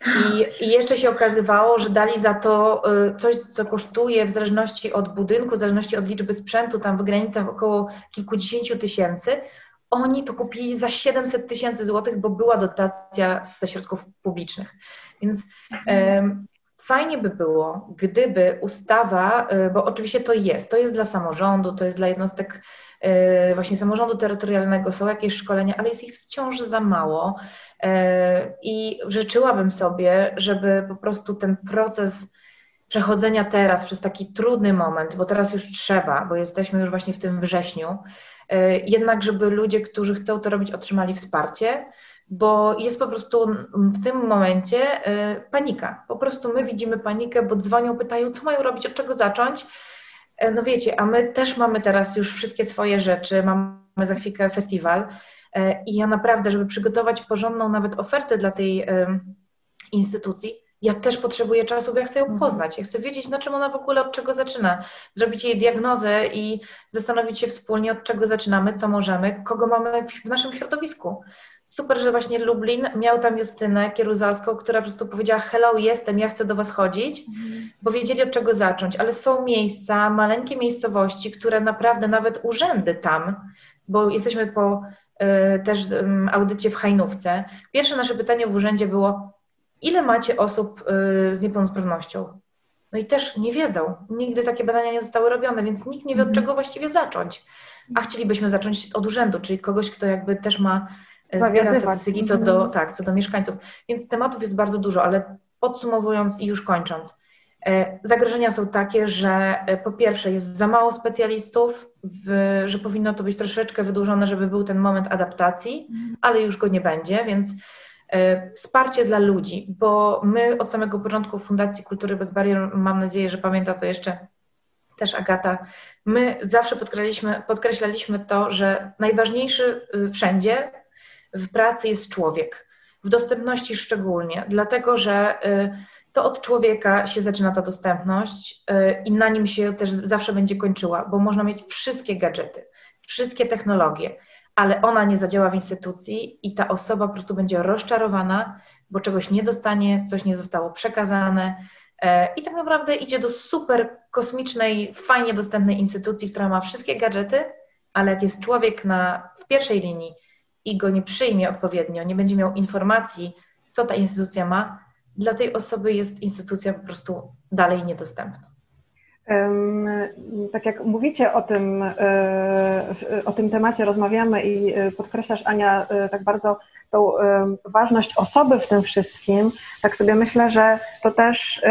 B: I, I, jeszcze się okazywało, że dali za to e, coś, co kosztuje w zależności od budynku, w zależności od liczby sprzętu, tam w granicach około kilkudziesięciu tysięcy, oni to kupili za 700 tysięcy złotych, bo była dotacja ze środków publicznych. Więc um, fajnie by było, gdyby ustawa, e, bo oczywiście to jest, to jest dla samorządu, to jest dla jednostek właśnie samorządu terytorialnego, są jakieś szkolenia, ale jest ich wciąż za mało e, i życzyłabym sobie, żeby po prostu ten proces przechodzenia teraz przez taki trudny moment, bo teraz już trzeba, bo jesteśmy już właśnie w tym wrześniu, e, jednak żeby ludzie, którzy chcą to robić, otrzymali wsparcie, bo jest po prostu w tym momencie e, panika. Po prostu my widzimy panikę, bo dzwonią, pytają, co mają robić, od czego zacząć. E, no wiecie, a my też mamy teraz już wszystkie swoje rzeczy, mamy za chwilkę festiwal i ja naprawdę, żeby przygotować porządną nawet ofertę dla tej instytucji, ja też potrzebuję czasu, bo ja chcę ją mhm. poznać. Ja chcę wiedzieć, na czym ona w ogóle, od czego zaczyna. Zrobić jej diagnozę i zastanowić się wspólnie, od czego zaczynamy, co możemy, kogo mamy w naszym środowisku. Super, że właśnie Lublin miał tam Justynę Kieruzalską, która po prostu powiedziała: Hello, jestem, ja chcę do Was chodzić, mhm. bo wiedzieli od czego zacząć. Ale są miejsca, maleńkie miejscowości, które naprawdę nawet urzędy tam, bo jesteśmy po y, też y, audycie w Hajnówce. Pierwsze nasze pytanie w urzędzie było: ile macie osób y, z niepełnosprawnością? No i też nie wiedzą. Nigdy takie badania nie zostały robione, więc nikt nie wie, od mhm. czego właściwie zacząć. A chcielibyśmy zacząć od urzędu, czyli kogoś, kto jakby też ma zbiera statystyki co do, mhm. tak, co do mieszkańców. Więc tematów jest bardzo dużo, ale podsumowując i już kończąc, e, zagrożenia są takie, że e, po pierwsze jest za mało specjalistów, w, że powinno to być troszeczkę wydłużone, żeby był ten moment adaptacji, mhm. ale już go nie będzie, więc E, wsparcie dla ludzi, bo my od samego początku Fundacji Kultury Bez Barier, mam nadzieję, że pamięta to jeszcze też Agata, my zawsze podkreślaliśmy, podkreślaliśmy to, że najważniejszy y, wszędzie w pracy jest człowiek, w dostępności szczególnie, dlatego że y, to od człowieka się zaczyna ta dostępność y, i na nim się też zawsze będzie kończyła, bo można mieć wszystkie gadżety, wszystkie technologie, ale ona nie zadziała w instytucji i ta osoba po prostu będzie rozczarowana, bo czegoś nie dostanie, coś nie zostało przekazane. E, I tak naprawdę idzie do super kosmicznej, fajnie dostępnej instytucji, która ma wszystkie gadżety, ale jak jest człowiek na, w pierwszej linii i go nie przyjmie odpowiednio, nie będzie miał informacji, co ta instytucja ma, dla tej osoby jest instytucja po prostu dalej niedostępna.
A: Tak jak mówicie o tym, e, o tym temacie, rozmawiamy i e, podkreślasz, Ania, e, tak bardzo tą ważność osoby w tym wszystkim, tak sobie myślę, że to też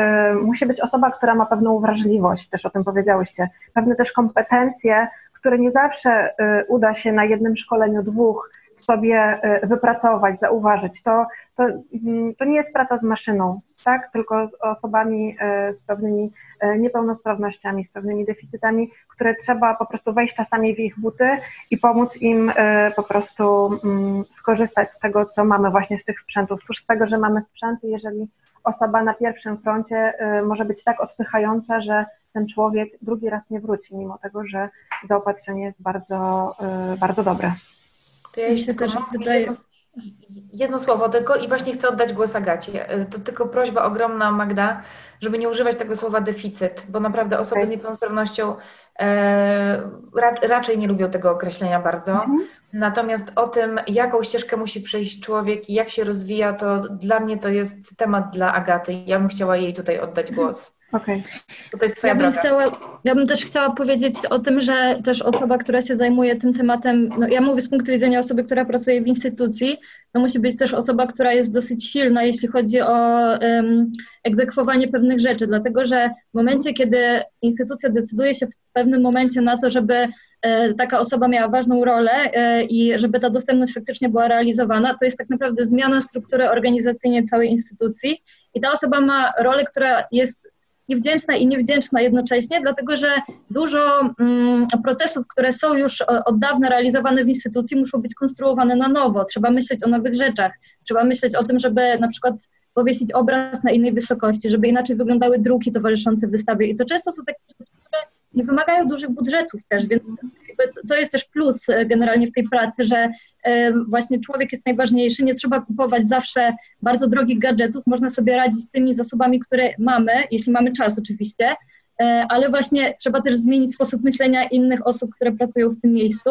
A: musi być osoba, która ma pewną wrażliwość, też o tym powiedziałyście, pewne też kompetencje, które nie zawsze uda się na jednym szkoleniu dwóch sobie wypracować, zauważyć. To, to, mm, to nie jest praca z maszyną, tak? tylko z osobami z pewnymi E, niepełnosprawnościami, z pewnymi deficytami, które trzeba po prostu wejść czasami w ich buty i pomóc im e, po prostu mm, skorzystać z tego, co mamy właśnie z tych sprzętów. Cóż z tego, że mamy sprzęty, jeżeli osoba na pierwszym froncie e, może być tak odpychająca, że ten człowiek drugi raz nie wróci, mimo tego, że zaopatrzenie jest bardzo, bardzo dobre.
B: To ja się też wydaje... Jedno, jedno słowo tylko i właśnie chcę oddać głos Agacie. To tylko prośba ogromna, Magda, żeby nie używać tego słowa deficyt, bo naprawdę osoby okay. z niepełnosprawnością e, raczej nie lubią tego określenia bardzo. Mhm. Natomiast o tym, jaką ścieżkę musi przejść człowiek i jak się rozwija, to dla mnie to jest temat dla Agaty. Ja bym chciała jej tutaj oddać głos.
C: Okej. Okay. To jest twoja ja bym, chciała, ja bym też chciała powiedzieć o tym, że też osoba, która się zajmuje tym tematem, no ja mówię z punktu widzenia osoby, która pracuje w instytucji, to musi być też osoba, która jest dosyć silna, jeśli chodzi o um, egzekwowanie pewnych rzeczy, dlatego że w momencie, kiedy instytucja decyduje się w pewnym momencie na to, żeby e, taka osoba miała ważną rolę e, i żeby ta dostępność faktycznie była realizowana, to jest tak naprawdę zmiana struktury organizacyjnej całej instytucji i ta osoba ma rolę, która jest i wdzięczna i niewdzięczna jednocześnie, dlatego że dużo mm, procesów, które są już od dawna realizowane w instytucji, muszą być konstruowane na nowo. Trzeba myśleć o nowych rzeczach. Trzeba myśleć o tym, żeby na przykład powiesić obraz na innej wysokości, żeby inaczej wyglądały druki towarzyszące wystawie. I to często są takie rzeczy, które nie wymagają dużych budżetów też, więc to jest też plus e, generalnie w tej pracy, że e, właśnie człowiek jest najważniejszy, nie trzeba kupować zawsze bardzo drogich gadżetów, można sobie radzić tymi zasobami, które mamy, jeśli mamy czas oczywiście, e, ale właśnie trzeba też zmienić sposób myślenia innych osób, które pracują w tym miejscu.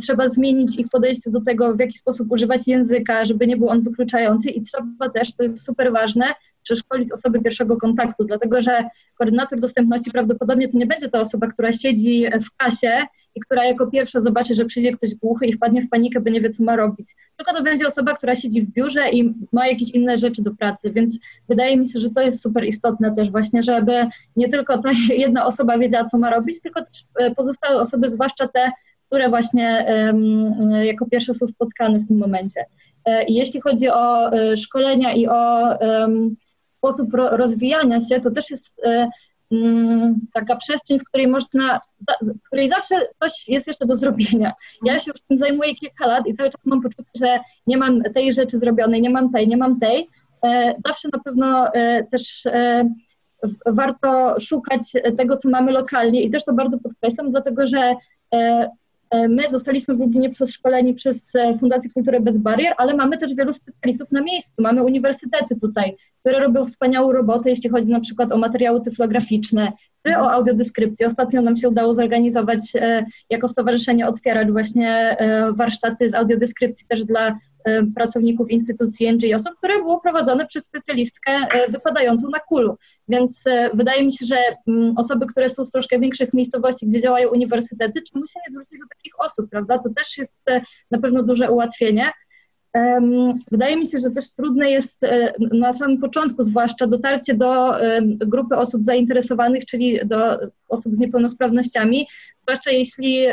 C: Trzeba zmienić ich podejście do tego, w jaki sposób używać języka, żeby nie był on wykluczający i trzeba też, co jest super ważne, przeszkolić osoby pierwszego kontaktu, dlatego że koordynator dostępności prawdopodobnie to nie będzie ta osoba, która siedzi w kasie i która jako pierwsza zobaczy, że przyjdzie ktoś głuchy i wpadnie w panikę, bo nie wie, co ma robić. Tylko to będzie osoba, która siedzi w biurze i ma jakieś inne rzeczy do pracy, więc wydaje mi się, że to jest super istotne też właśnie, żeby nie tylko ta jedna osoba wiedziała, co ma robić, tylko też e, pozostałe osoby, zwłaszcza te, które właśnie jako pierwsze są spotkane w tym momencie. E, jeśli chodzi o e, szkolenia i o sposób rozwijania się, to też jest um, taka przestrzeń, w której można, w której zawsze coś jest jeszcze do zrobienia. Ja się już tym zajmuję kilka lat i cały czas mam poczucie, że nie mam tej rzeczy zrobionej, nie mam tej, nie mam tej. Zawsze na pewno też warto szukać tego, co mamy lokalnie i też to bardzo podkreślam, dlatego że E, my zostaliśmy w Lublinie przeszkoleni przez e, Fundację Kultury Bez Barier, ale mamy też wielu specjalistów na miejscu. Mamy uniwersytety tutaj, które robią wspaniałą robotę, jeśli chodzi na przykład o materiały tyflograficzne czy o audiodeskrypcję. Ostatnio nam się udało zorganizować e, jako stowarzyszenie Otwierać właśnie warsztaty z audiodeskrypcji też dla pracowników instytucji NGO, które było prowadzone przez specjalistkę y, wykładającą na kulu. Więc y, wydaje mi się, że mm, osoby, które są z troszkę większych miejscowości, gdzie działają uniwersytety, czemu się nie zwrócić do takich osób, prawda? To też jest na pewno duże ułatwienie. Wydaje mi się, że też trudne jest na samym początku, zwłaszcza dotarcie do grupy osób zainteresowanych, czyli do osób z niepełnosprawnościami, zwłaszcza jeśli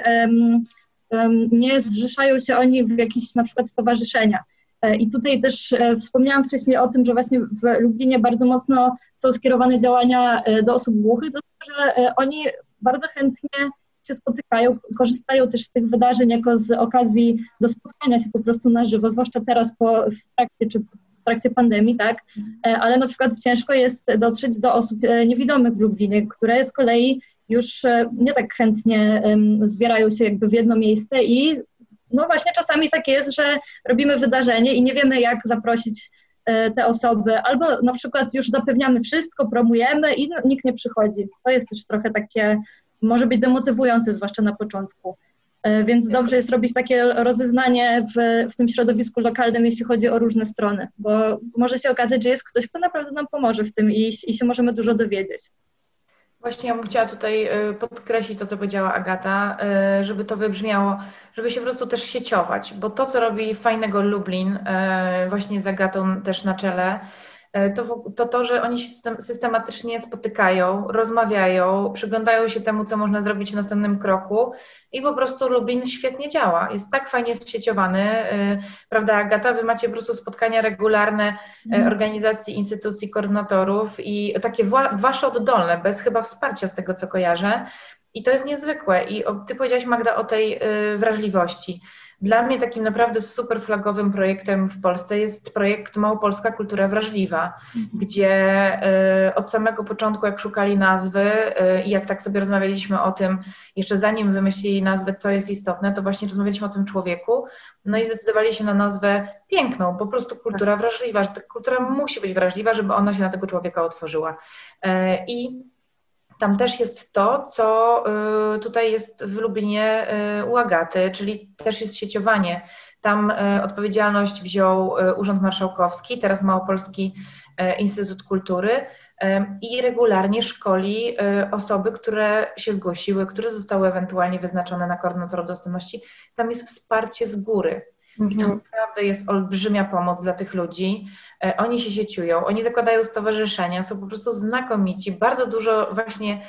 C: nie zrzeszają się oni w jakieś na przykład stowarzyszenia. E, I tutaj też e, wspomniałam wcześniej o tym, że właśnie w Lublinie bardzo mocno są skierowane działania e, do osób głuchych, dlatego że oni bardzo chętnie się spotykają, korzystają też z tych wydarzeń jako z okazji do spotkania się po prostu na żywo, zwłaszcza teraz po, w trakcie czy w trakcie pandemii, tak, ale na przykład ciężko jest dotrzeć do osób niewidomych w Lublinie, które z kolei już e, nie tak chętnie zbierają się jakby w jedno miejsce i no właśnie czasami tak jest, że robimy wydarzenie i nie wiemy jak zaprosić e, te osoby, albo na przykład już zapewniamy wszystko, promujemy i no, nikt nie przychodzi. To jest też trochę takie, może być demotywujące, zwłaszcza na początku. E, więc dobrze jest robić takie rozeznanie w, w tym środowisku lokalnym, jeśli chodzi o różne strony, bo może się okazać, że jest ktoś, kto naprawdę nam pomoże w tym i, i się możemy dużo dowiedzieć.
B: Właśnie ja bym chciała tutaj y, podkreślić to, co powiedziała Agata, y, żeby to wybrzmiało, żeby się po prostu też sieciować, bo to, co robi fajnego Lublin, y, właśnie z Agatą też na czele, to, to to, że oni się systematycznie spotykają, rozmawiają, przyglądają się temu, co można zrobić w następnym kroku i po prostu Lublin świetnie działa. Jest tak fajnie zsieciowany, y, prawda Agata? Wy macie po prostu spotkania regularne mm. organizacji, instytucji, koordynatorów i takie wasze oddolne, bez chyba wsparcia z tego, co kojarzę. I to jest niezwykłe. I ty powiedziałaś, Magda, o tej y, wrażliwości. Dla mnie takim naprawdę super flagowym projektem w Polsce jest projekt Małopolska Kultura Wrażliwa, mhm. gdzie y, od samego początku, jak szukali nazwy y, i jak tak sobie rozmawialiśmy o tym, jeszcze zanim wymyślili nazwę, co jest istotne, to właśnie rozmawialiśmy o tym człowieku, no i zdecydowali się na nazwę piękną, po prostu kultura wrażliwa, że ta kultura musi być wrażliwa, żeby ona się na tego człowieka otworzyła. Y, I tam też jest to, co y, tutaj jest w Lublinie y, u Agaty, czyli też jest sieciowanie. Tam y, odpowiedzialność wziął Urząd Marszałkowski, teraz Małopolski Instytut Kultury i regularnie szkoli osoby, które się zgłosiły, które zostały ewentualnie wyznaczone na koordynatorów dostępności. Tam jest wsparcie z góry. I to mhm. naprawdę jest olbrzymia pomoc dla tych ludzi. E, oni się sieciują, oni zakładają stowarzyszenia, są po prostu znakomici. Bardzo dużo właśnie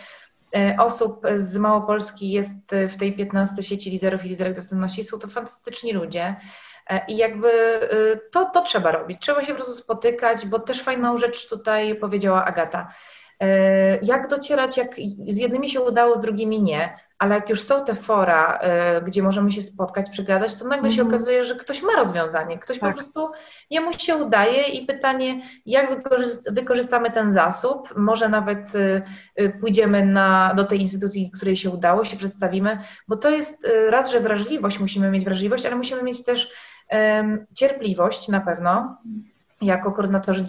B: e, osób z Małopolski jest w tej 15 sieci liderów i liderek dostępności. Są to fantastyczni ludzie. E, I jakby to, to trzeba robić. Trzeba się po prostu spotykać, bo też fajną rzecz tutaj powiedziała Agata. Jak docierać, jak z jednymi się udało, z drugimi nie ale jak już są te fora, y, gdzie możemy się spotkać, przegadać, to nagle się mhm. okazuje, że ktoś ma rozwiązanie, ktoś tak. po prostu jemu się udaje i pytanie, jak wykorzystamy ten zasób, może nawet y, pójdziemy na, do tej instytucji, której się udało, się przedstawimy, bo to jest raz, że wrażliwość, musimy mieć wrażliwość, ale musimy mieć też um, cierpliwość na pewno, jako koordynatorzy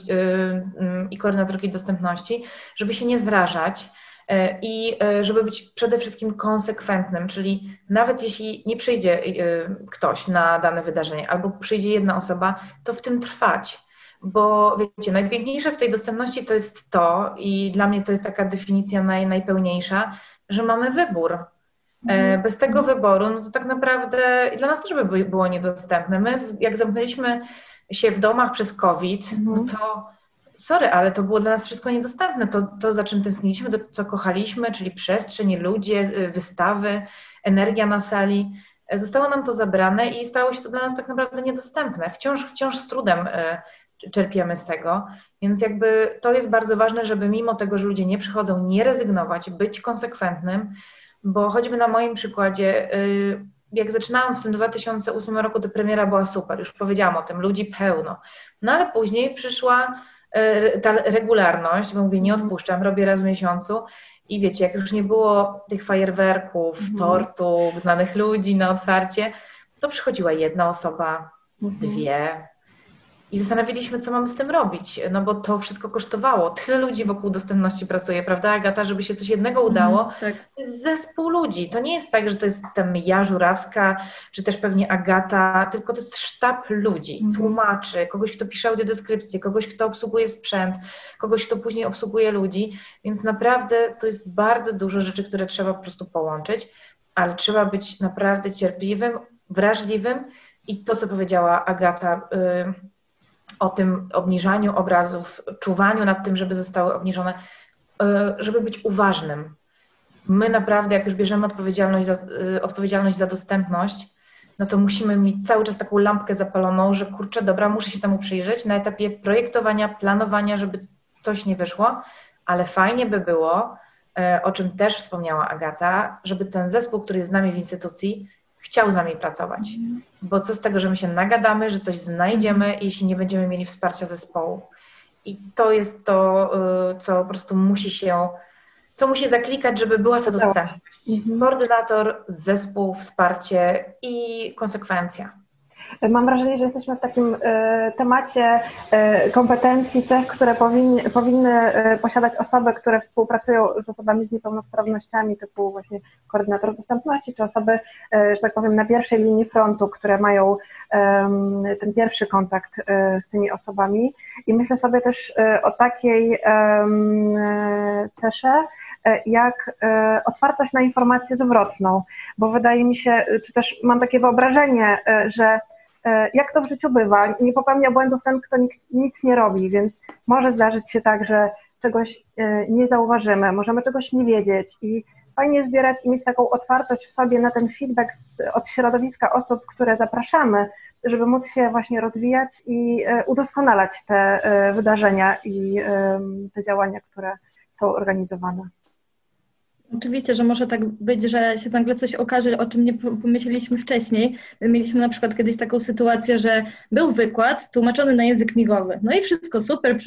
B: i koordynatorki dostępności, żeby się nie zrażać, E, i e, żeby być przede wszystkim konsekwentnym, czyli nawet jeśli nie przyjdzie e, ktoś na dane wydarzenie albo przyjdzie jedna osoba, to w tym trwać, bo wiecie, najpiękniejsze w tej dostępności to jest to, i dla mnie to jest taka definicja naj, najpełniejsza, że mamy wybór. Mhm. Bez tego wyboru, no to tak naprawdę dla nas też by było niedostępne. My, jak zamknęliśmy się w domach przez COVID, no mhm. to sorry, ale to było dla nas wszystko niedostępne. To, to za czym tęskniliśmy, to co kochaliśmy, czyli przestrzeń, ludzie, wystawy, energia na sali, e, zostało nam to zabrane i stało się to dla nas tak naprawdę niedostępne. Wciąż, wciąż z trudem e, czerpiemy z tego, więc jakby to jest bardzo ważne, żeby mimo tego, że ludzie nie przychodzą, nie rezygnować, być konsekwentnym, bo choćby na moim przykładzie, y, jak zaczynałam w tym 2008 roku, to premiera była super, już powiedziałam o tym, ludzi pełno. No ale później przyszła y, ta regularność, bo mówię, nie odpuszczam, robię raz w miesiącu i wiecie, jak już nie było tych fajerwerków, mhm. tortów, znanych ludzi na otwarcie, to przychodziła jedna osoba, mhm. dwie, i zastanawialiśmy, co mamy z tym robić, no bo to wszystko kosztowało. Tyle ludzi wokół dostępności pracuje, prawda, Agata, żeby się coś jednego mhm, udało. Mm, tak. To jest zespół ludzi. To nie jest tak, że to jest tam ja, Żurawska, czy też pewnie Agata, tylko to jest sztab ludzi, mm. tłumaczy, kogoś, kto pisze audiodeskrypcję, kogoś, kto obsługuje sprzęt, kogoś, kto później obsługuje ludzi. Więc naprawdę to jest bardzo dużo rzeczy, które trzeba po prostu połączyć, ale trzeba być naprawdę cierpliwym, wrażliwym i to, co powiedziała Agata, yy, o tym obniżaniu obrazów, czuwaniu nad tym, żeby zostały obniżone, e, żeby być uważnym. My naprawdę, jak już bierzemy odpowiedzialność za, e, odpowiedzialność za dostępność, no to musimy mieć cały czas taką lampkę zapaloną, że kurczę, dobra, muszę się temu przyjrzeć na etapie projektowania, planowania, żeby coś nie wyszło, ale fajnie by było, e, o czym też wspomniała Agata, żeby ten zespół, który jest z nami w instytucji, chciał z nami pracować. Bo co z tego, że my się nagadamy, że coś znajdziemy, jeśli nie będziemy mieli wsparcia zespołu. I to jest to, y, co po prostu musi się, co musi zaklikać, żeby była ta dostępność. Mhm. Koordynator, zespół, wsparcie i konsekwencja.
A: Mam wrażenie, że jesteśmy w takim e, temacie e, kompetencji, cech, które powinny, powinny e, posiadać osoby, które współpracują z osobami z niepełnosprawnościami, typu właśnie koordynator dostępności, czy osoby, że tak powiem, na pierwszej linii frontu, które mają ten pierwszy kontakt z tymi osobami. I myślę sobie też o takiej cesze, jak otwartość na informację zwrotną, bo wydaje mi się, czy też mam takie wyobrażenie, że jak to w życiu bywa, nie popełnia błędów ten, kto nic nie robi, więc może zdarzyć się tak, że czegoś e, nie zauważymy, możemy czegoś nie wiedzieć i fajnie zbierać i mieć taką otwartość w sobie na ten feedback z, od środowiska osób, które zapraszamy, żeby móc się właśnie rozwijać i e, udoskonalać te wydarzenia i te działania, które są organizowane.
C: Oczywiście, że może tak być, że się nagle coś okaże, o czym nie pomyśleliśmy wcześniej. My mieliśmy na przykład kiedyś taką sytuację, że był wykład tłumaczony na język migowy. No i wszystko super,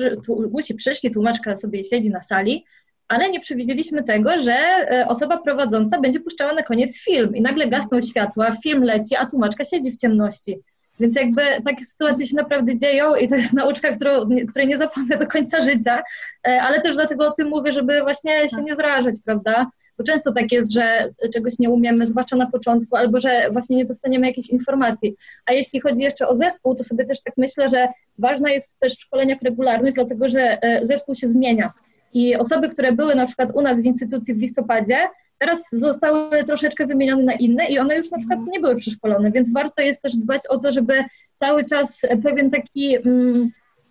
C: musi przyszli, tłumaczka sobie siedzi na sali, ale nie przewidzieliśmy tego, że e, osoba prowadząca będzie puszczała na koniec film i nagle gasną światła, film leci, a tłumaczka siedzi w ciemności. Więc jakby takie sytuacje się naprawdę dzieją i to jest nauczka, którą, której nie zapomnę do końca życia, e, ale też dlatego o tym mówię, żeby właśnie się nie zrażać, prawda? Bo często tak jest, że czegoś nie umiemy, zwłaszcza na początku, albo że właśnie nie dostaniemy jakiejś informacji. A jeśli chodzi jeszcze o zespół, to sobie też tak myślę, że ważna jest też w szkoleniach regularność, dlatego że e, zespół się zmienia. I osoby, które były na przykład u nas w instytucji w listopadzie, teraz zostały troszeczkę wymienione na inne i one już na przykład nie były przeszkolone, więc warto jest też dbać o to, żeby cały czas pewien taki, mm,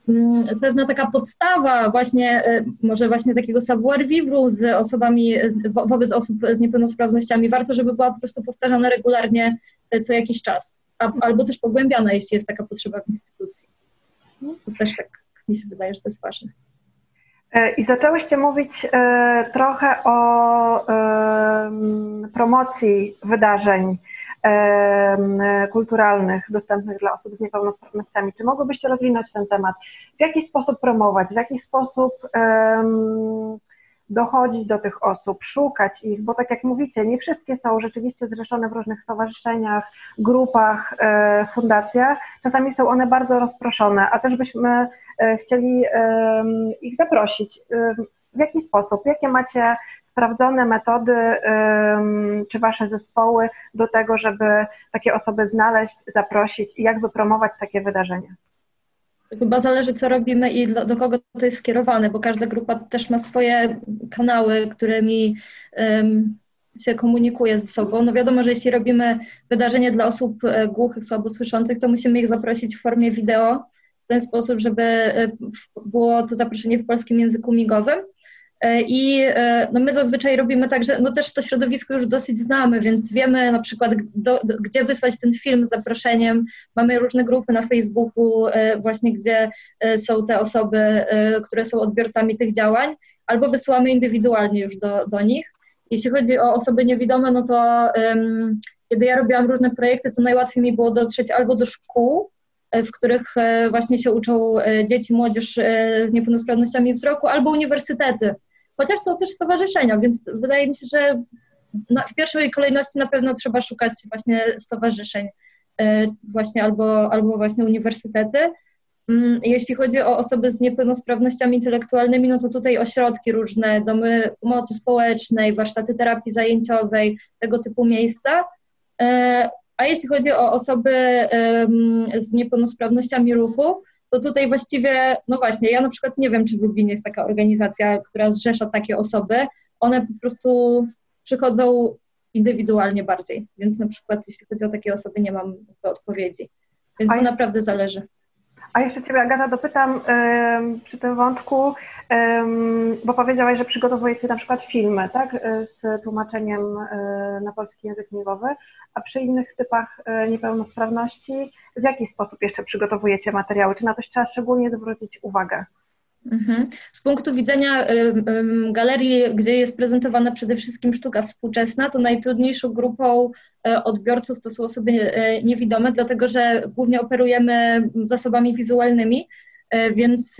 C: mm pewna taka podstawa właśnie, e, może właśnie takiego savoir vivre z osobami, wo, wobec osób z niepełnosprawnościami, warto, żeby była po prostu powtarzana regularnie e, co jakiś czas, albo też pogłębiana, jeśli jest taka potrzeba w instytucji. No, to też tak mi się wydaje, że to jest ważne.
A: E, I zaczęłyście mówić e, trochę o promocji wydarzeń kulturalnych dostępnych dla osób z niepełnosprawnościami. Czy mogłybyście rozwinąć ten temat? W jaki sposób promować, w jaki sposób dochodzić do tych osób, szukać ich, bo tak jak mówicie, nie wszystkie są rzeczywiście zrzeszone w różnych stowarzyszeniach, grupach, e, fundacjach. Czasami są one bardzo rozproszone, a też byśmy e, chcieli ich zaprosić. W jaki sposób? Jakie macie sprawdzone metody, czy wasze zespoły do tego, żeby takie osoby znaleźć, zaprosić i jak wypromować takie wydarzenia?
C: chyba zależy, co robimy i do, kogo to jest skierowane, bo każda grupa też ma swoje kanały, którymi um, się komunikuje ze sobą. No wiadomo, że jeśli robimy wydarzenie dla osób e, głuchych, słabosłyszących, to musimy ich zaprosić w formie wideo w ten sposób, żeby e, było to zaproszenie w polskim języku migowym. E, I no my zazwyczaj robimy tak, że no też to środowisko już dosyć znamy, więc wiemy na przykład, do, gdzie wysłać ten film z zaproszeniem. Mamy różne grupy na Facebooku, właśnie gdzie są te osoby, które są odbiorcami tych działań, albo wysyłamy indywidualnie już do, do nich. Jeśli chodzi o osoby niewidome, no to um, kiedy ja robiłam różne projekty, to najłatwiej mi było dotrzeć albo do szkół, e, w których e, właśnie się uczą e, dzieci, młodzież z niepełnosprawnościami wzroku, albo uniwersytety. Chociaż są też stowarzyszenia, więc wydaje mi się, że w pierwszej kolejności na pewno trzeba szukać właśnie stowarzyszeń, właśnie albo, albo właśnie uniwersytety. Mm, jeśli chodzi o osoby z niepełnosprawnościami intelektualnymi, no to tutaj ośrodki różne, domy pomocy społecznej, warsztaty terapii zajęciowej, tego typu miejsca. A jeśli chodzi o osoby z niepełnosprawnościami ruchu, to tutaj właściwie, no właśnie, ja na przykład nie wiem, czy w Lublinie jest taka organizacja, która zrzesza takie osoby. One po prostu przychodzą indywidualnie bardziej, więc na przykład jeśli chodzi o takie osoby, nie mam odpowiedzi. Więc to naprawdę zależy.
A: A jeszcze Ciebie, Agata, dopytam przy tym wątku, bo powiedziałaś, że przygotowujecie na przykład filmy, tak, y, z tłumaczeniem y, na polski język migowy, a przy innych typach y, niepełnosprawności w jaki sposób jeszcze przygotowujecie materiały? Czy na coś trzeba szczególnie zwrócić uwagę?
C: Mhm. Z punktu widzenia galerii, gdzie jest prezentowana przede wszystkim sztuka współczesna, to najtrudniejszą grupą e, odbiorców to są osoby e, niewidome, dlatego że głównie operujemy zasobami wizualnymi. E, więc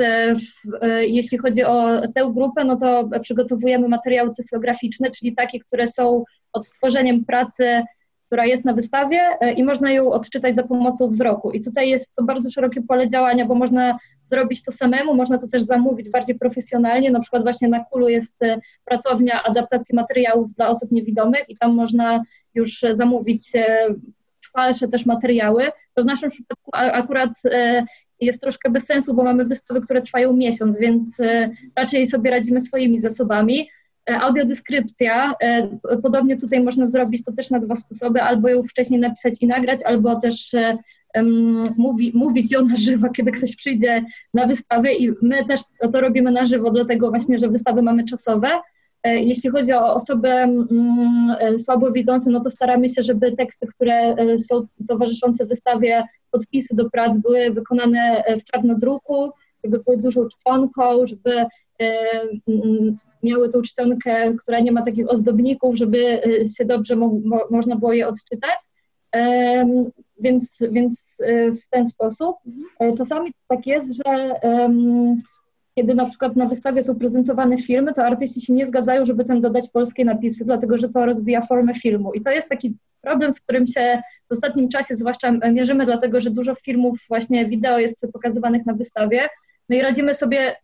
C: jeśli chodzi o tę grupę, no to przygotowujemy materiały tyflograficzne, czyli takie, które są odtworzeniem pracy która jest na wystawie e, i można ją odczytać za pomocą wzroku. I tutaj jest to bardzo szerokie pole działania, bo można zrobić to samemu, można to też zamówić bardziej profesjonalnie. Na przykład właśnie na Kulu jest e, pracownia adaptacji materiałów dla osób niewidomych i tam można już zamówić falsze też materiały. To w naszym przypadku akurat e, jest troszkę bez sensu, bo mamy wystawy, które trwają miesiąc, więc raczej sobie radzimy swoimi zasobami. E, audiodeskrypcja, e, podobnie tutaj można zrobić to też na dwa sposoby, albo ją wcześniej napisać i nagrać, albo też um, mówi, mówić ją na żywo, kiedy ktoś przyjdzie na wystawę i my też to robimy na żywo, dlatego właśnie, że wystawy mamy czasowe. Jeśli chodzi o osoby słabowidzące, no to staramy się, żeby teksty, które są towarzyszące wystawie, podpisy do prac były wykonane w czarnodruku, żeby były dużą czcionką, żeby miały tą czcionkę, która nie ma takich ozdobników, żeby y, się dobrze mo mo można było je odczytać. Um, więc, więc y, w ten sposób. E, czasami tak jest, że um, kiedy na przykład na wystawie są prezentowane filmy, to artyści się nie zgadzają, żeby tam dodać polskie napisy, dlatego że to rozbija formę filmu. I to jest taki problem, z którym się w ostatnim czasie zwłaszcza mierzymy, dlatego że dużo filmów właśnie wideo jest pokazywanych na wystawie. No i radzimy sobie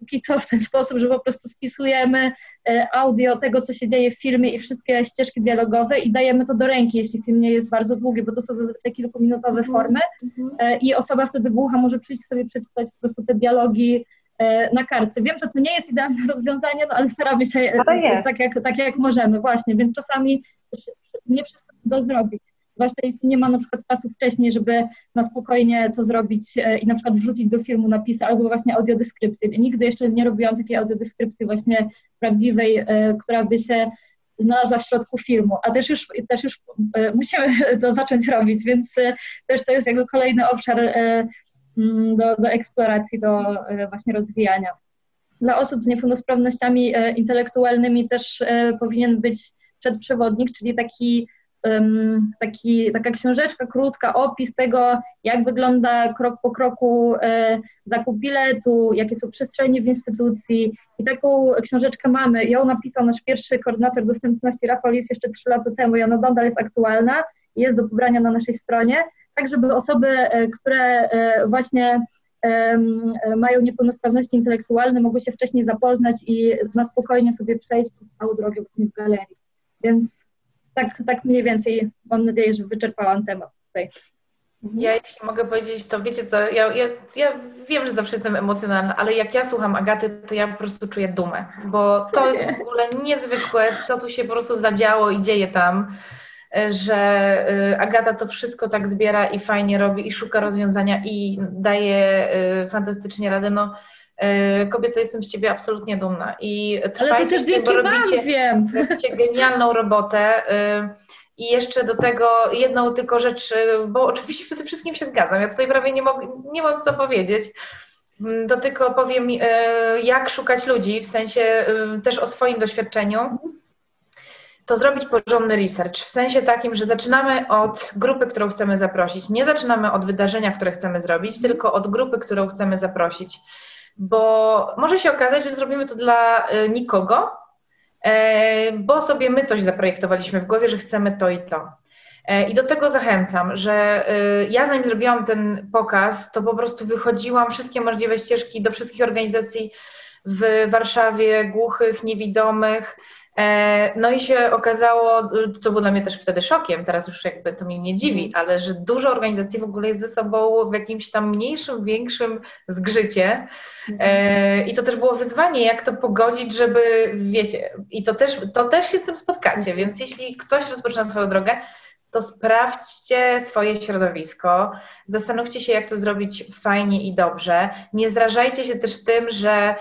C: póki co w ten sposób, że po prostu spisujemy e, audio tego, co się dzieje w filmie i wszystkie ścieżki dialogowe i dajemy to do ręki, jeśli film nie jest bardzo długi, bo to są zazwyczaj kilkuminutowe mhm. formy e, i osoba wtedy głucha może przyjść sobie przeczytać po prostu te dialogi e, na kartce. Wiem, że to nie jest idealne rozwiązanie, no ale staramy się tak jak, tak jak możemy, właśnie, więc czasami nie wszystko da zrobić zwłaszcza jeśli nie ma na przykład czasu wcześniej, żeby na spokojnie to zrobić e, i na przykład wrzucić do filmu napisy albo właśnie audiodeskrypcję. Nigdy jeszcze nie robiłam takiej audiodeskrypcji właśnie prawdziwej, e, która by się znalazła w środku filmu, a też już, też już e, musimy to zacząć robić, więc też to jest jakby kolejny obszar mm, do, do eksploracji, do właśnie rozwijania. Dla osób z niepełnosprawnościami intelektualnymi też powinien być przedprzewodnik, czyli taki taki, taka książeczka krótka, opis tego, jak wygląda krok po kroku e, zakup biletu, jakie są przestrzenie w instytucji. I taką książeczkę mamy. Ją napisał nasz pierwszy koordynator dostępności, Rafał, jest jeszcze trzy lata temu i ona nadal jest aktualna jest do pobrania na naszej stronie, tak żeby osoby, e, które e, właśnie mają niepełnosprawności intelektualne, mogły się wcześniej zapoznać i na spokojnie sobie przejść przez całą drogę w galerii. Więc tak, tak mniej więcej mam nadzieję, że wyczerpałam temat tutaj.
B: Mhm. Ja jeśli mogę powiedzieć, to wiecie co, ja, ja, ja wiem, że zawsze jestem emocjonalna, ale jak ja słucham Agaty, to ja po prostu czuję dumę, bo to jest w ogóle niezwykłe, co tu się po prostu zadziało i dzieje tam, że y, Agata to wszystko tak zbiera i fajnie robi i szuka rozwiązania i daje y, fantastycznie radę. No, Kobieto, jestem z Ciebie absolutnie dumna. I
C: Ale to też dzięki Wam wiem.
B: Robicie genialną robotę. I jeszcze do tego jedną tylko rzecz, bo oczywiście ze wszystkim się zgadzam, ja tutaj prawie nie, mogę, nie mam co powiedzieć, mm, to tylko powiem, e, jak szukać ludzi, w sensie e, też o swoim doświadczeniu, to zrobić porządny research, w sensie takim, że zaczynamy od grupy, którą chcemy zaprosić. Nie zaczynamy od wydarzenia, które chcemy zrobić, tylko od grupy, którą chcemy zaprosić. Bo może się okazać, że zrobimy to dla e, nikogo, E, bo sobie my coś zaprojektowaliśmy w głowie, że chcemy to i to. E, I do tego zachęcam, że e, ja zanim zrobiłam ten pokaz, to po prostu wychodziłam wszystkie możliwe ścieżki do wszystkich organizacji w Warszawie, głuchych, niewidomych. No i się okazało, co było dla mnie też wtedy szokiem, teraz już jakby to mnie nie dziwi, mhm. ale że dużo organizacji w ogóle jest ze sobą w jakimś tam mniejszym, większym zgrzycie. E, I to też było wyzwanie, jak to pogodzić, żeby, wiecie, i to też, to też się z tym spotkacie, więc jeśli ktoś rozpoczyna swoją drogę, to sprawdźcie swoje środowisko, zastanówcie się, jak to zrobić fajnie i dobrze. Nie zrażajcie się też tym, że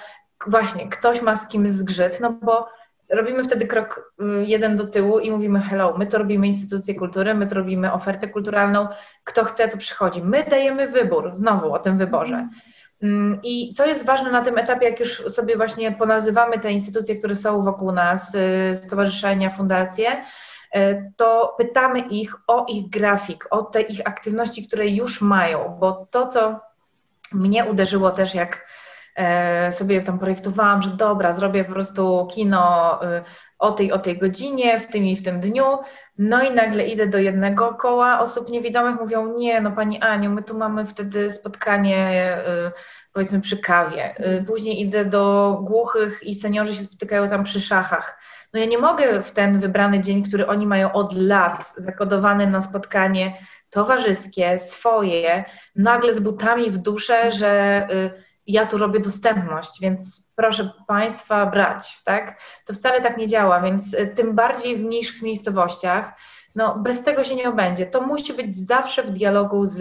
B: właśnie ktoś ma z kimś zgrzyt, no bo robimy wtedy krok y, jeden do tyłu i mówimy hello, my to robimy instytucje kultury, my to robimy ofertę kulturalną, kto chce, to przychodzi. My dajemy wybór, znowu o tym wyborze. Mm, I co jest ważne na tym etapie, jak już sobie właśnie ponazywamy te instytucje, które są wokół nas, y, stowarzyszenia, fundacje, y, to pytamy ich o ich grafik, o te ich aktywności, które już mają, bo to, co mnie uderzyło też, jak sobie tam projektowałam, że dobra, zrobię po prostu kino y, o tej, o tej godzinie, w tym i w tym dniu, no i nagle idę do jednego koła osób niewidomych, mówią, nie, no Pani Aniu, my tu mamy wtedy spotkanie y, powiedzmy przy kawie. Y, później idę do głuchych i seniorzy się spotykają tam przy szachach. No ja nie mogę w ten wybrany dzień, który oni mają od lat zakodowany na spotkanie towarzyskie, swoje, nagle z butami w duszę, że ja tu robię dostępność, więc proszę Państwa brać, tak? To wcale tak nie działa, więc y, tym bardziej w mniejszych miejscowościach, no bez tego się nie obędzie. To musi być zawsze w dialogu z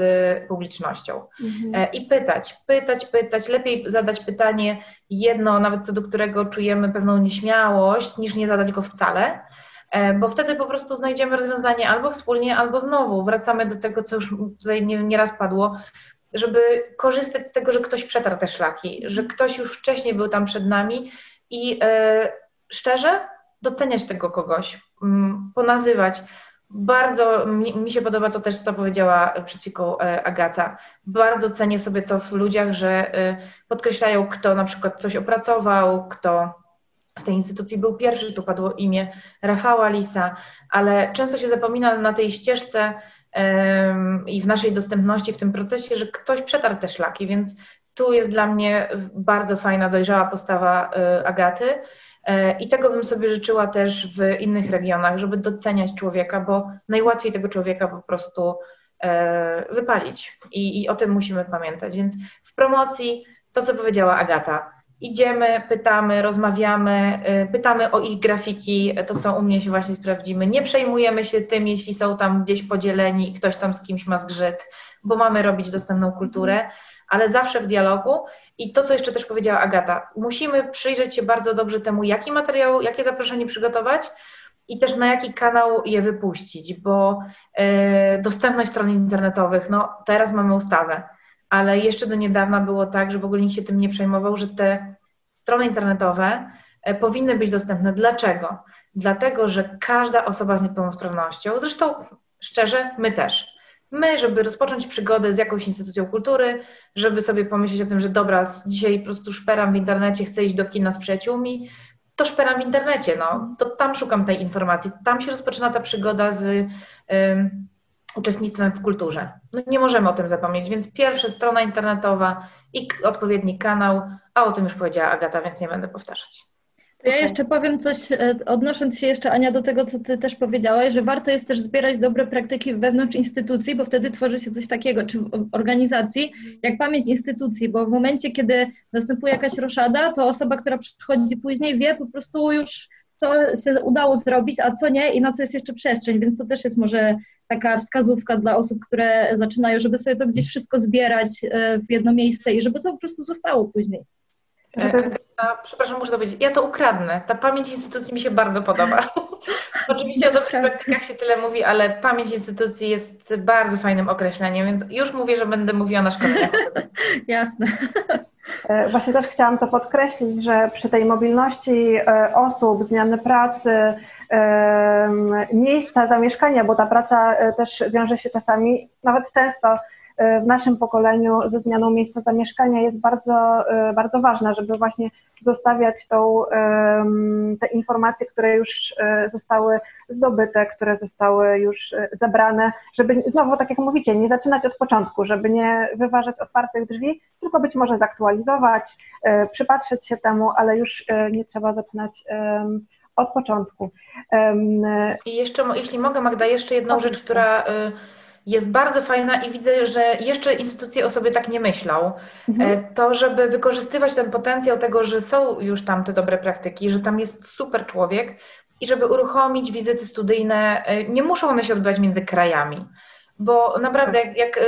B: publicznością mhm. E, i pytać, pytać, pytać. Lepiej zadać pytanie jedno, nawet co do którego czujemy pewną nieśmiałość, niż nie zadać go wcale, e, bo wtedy po prostu znajdziemy rozwiązanie albo wspólnie, albo znowu wracamy do tego, co już tutaj nieraz padło, żeby korzystać z tego, że ktoś przetarł te szlaki, że ktoś już wcześniej był tam przed nami i e, szczerze doceniać tego kogoś, m, ponazywać. Bardzo mi, mi, się podoba to też, co powiedziała przed chwilą e, Agata. Bardzo cenię sobie to w ludziach, że e, podkreślają, kto na przykład coś opracował, kto w tej instytucji był pierwszy, tu padło imię Rafała Lisa, ale często się zapomina na tej ścieżce i w naszej dostępności w tym procesie, że ktoś przetarł te szlaki, więc tu jest dla mnie bardzo fajna, dojrzała postawa e, Agaty. E, I tego bym sobie życzyła też w innych regionach, żeby doceniać człowieka, bo najłatwiej tego człowieka po prostu e, wypalić. I, I o tym musimy pamiętać. Więc w promocji to, co powiedziała Agata, idziemy, pytamy, rozmawiamy, y, pytamy o ich grafiki, to co u mnie się właśnie sprawdzimy. Nie przejmujemy się tym, jeśli są tam gdzieś podzieleni i ktoś tam z kimś ma zgrzyt, bo mamy robić dostępną kulturę, ale zawsze w dialogu. I to, co jeszcze też powiedziała Agata, musimy przyjrzeć się bardzo dobrze temu, jaki materiał, jakie zaproszenie przygotować i też na jaki kanał je wypuścić, bo y, dostępność stron internetowych, no teraz mamy ustawę ale jeszcze do niedawna było tak, że w ogóle nikt się tym nie przejmował, że te strony internetowe e, powinny być dostępne. Dlaczego? Dlatego, że każda osoba z niepełnosprawnością, zresztą szczerze, my też. My, żeby rozpocząć przygodę z jakąś instytucją kultury, żeby sobie pomyśleć o tym, że dobra, dzisiaj po prostu szperam w internecie, chcę iść do kina z przyjaciółmi, to szperam w internecie, no, to tam szukam tej informacji, tam się rozpoczyna ta przygoda z uczestnictwem w kulturze. No nie możemy o tym zapomnieć, więc pierwsza strona internetowa i odpowiedni kanał, a o tym już powiedziała Agata, więc nie będę powtarzać.
C: Ja jeszcze powiem coś, e, odnosząc się jeszcze Ania do tego, co Ty też powiedziałaś, że warto jest też zbierać dobre praktyki wewnątrz instytucji, bo wtedy tworzy się coś takiego, czy w organizacji, jak pamięć instytucji, bo w momencie, kiedy następuje jakaś roszada, to osoba, która przychodzi później wie po prostu już, co się udało zrobić, a co nie i na co jest jeszcze przestrzeń, więc to też jest może taka wskazówka dla osób, które zaczynają, żeby sobie to gdzieś wszystko zbierać e, w jedno miejsce i żeby to po prostu zostało później.
B: Przepraszam, muszę to powiedzieć. Ja to ukradnę. Ta pamięć instytucji mi się bardzo podoba. Oczywiście o dobrych praktykach się tyle mówi, ale pamięć instytucji jest bardzo fajnym określeniem, więc już mówię, że będę mówiła na szkoleniach.
C: Jasne.
A: E, właśnie też chciałam to podkreślić, że przy tej mobilności e, osób, zmiany pracy, miejsca zamieszkania, bo ta praca też wiąże się czasami, nawet często w naszym pokoleniu ze zmianą miejsca zamieszkania jest bardzo, e, bardzo ważna, żeby właśnie zostawiać tą, te informacje, które już e, zostały zdobyte, które zostały już e, zebrane, żeby znowu, tak jak mówicie, nie zaczynać od początku, żeby nie wyważać otwartych drzwi, tylko być może zaktualizować, przypatrzeć się temu, ale już nie trzeba zaczynać od początku.
B: I jeszcze, jeśli mogę, Magda, jeszcze jedną rzecz, która jest bardzo fajna i widzę, że jeszcze instytucje o sobie tak nie myślą. Mhm. E, to, żeby wykorzystywać ten potencjał tego, że są już tam te dobre praktyki, że tam jest super człowiek i żeby uruchomić wizyty studyjne, e, nie muszą one się odbywać między krajami. Bo naprawdę, jak, jak e,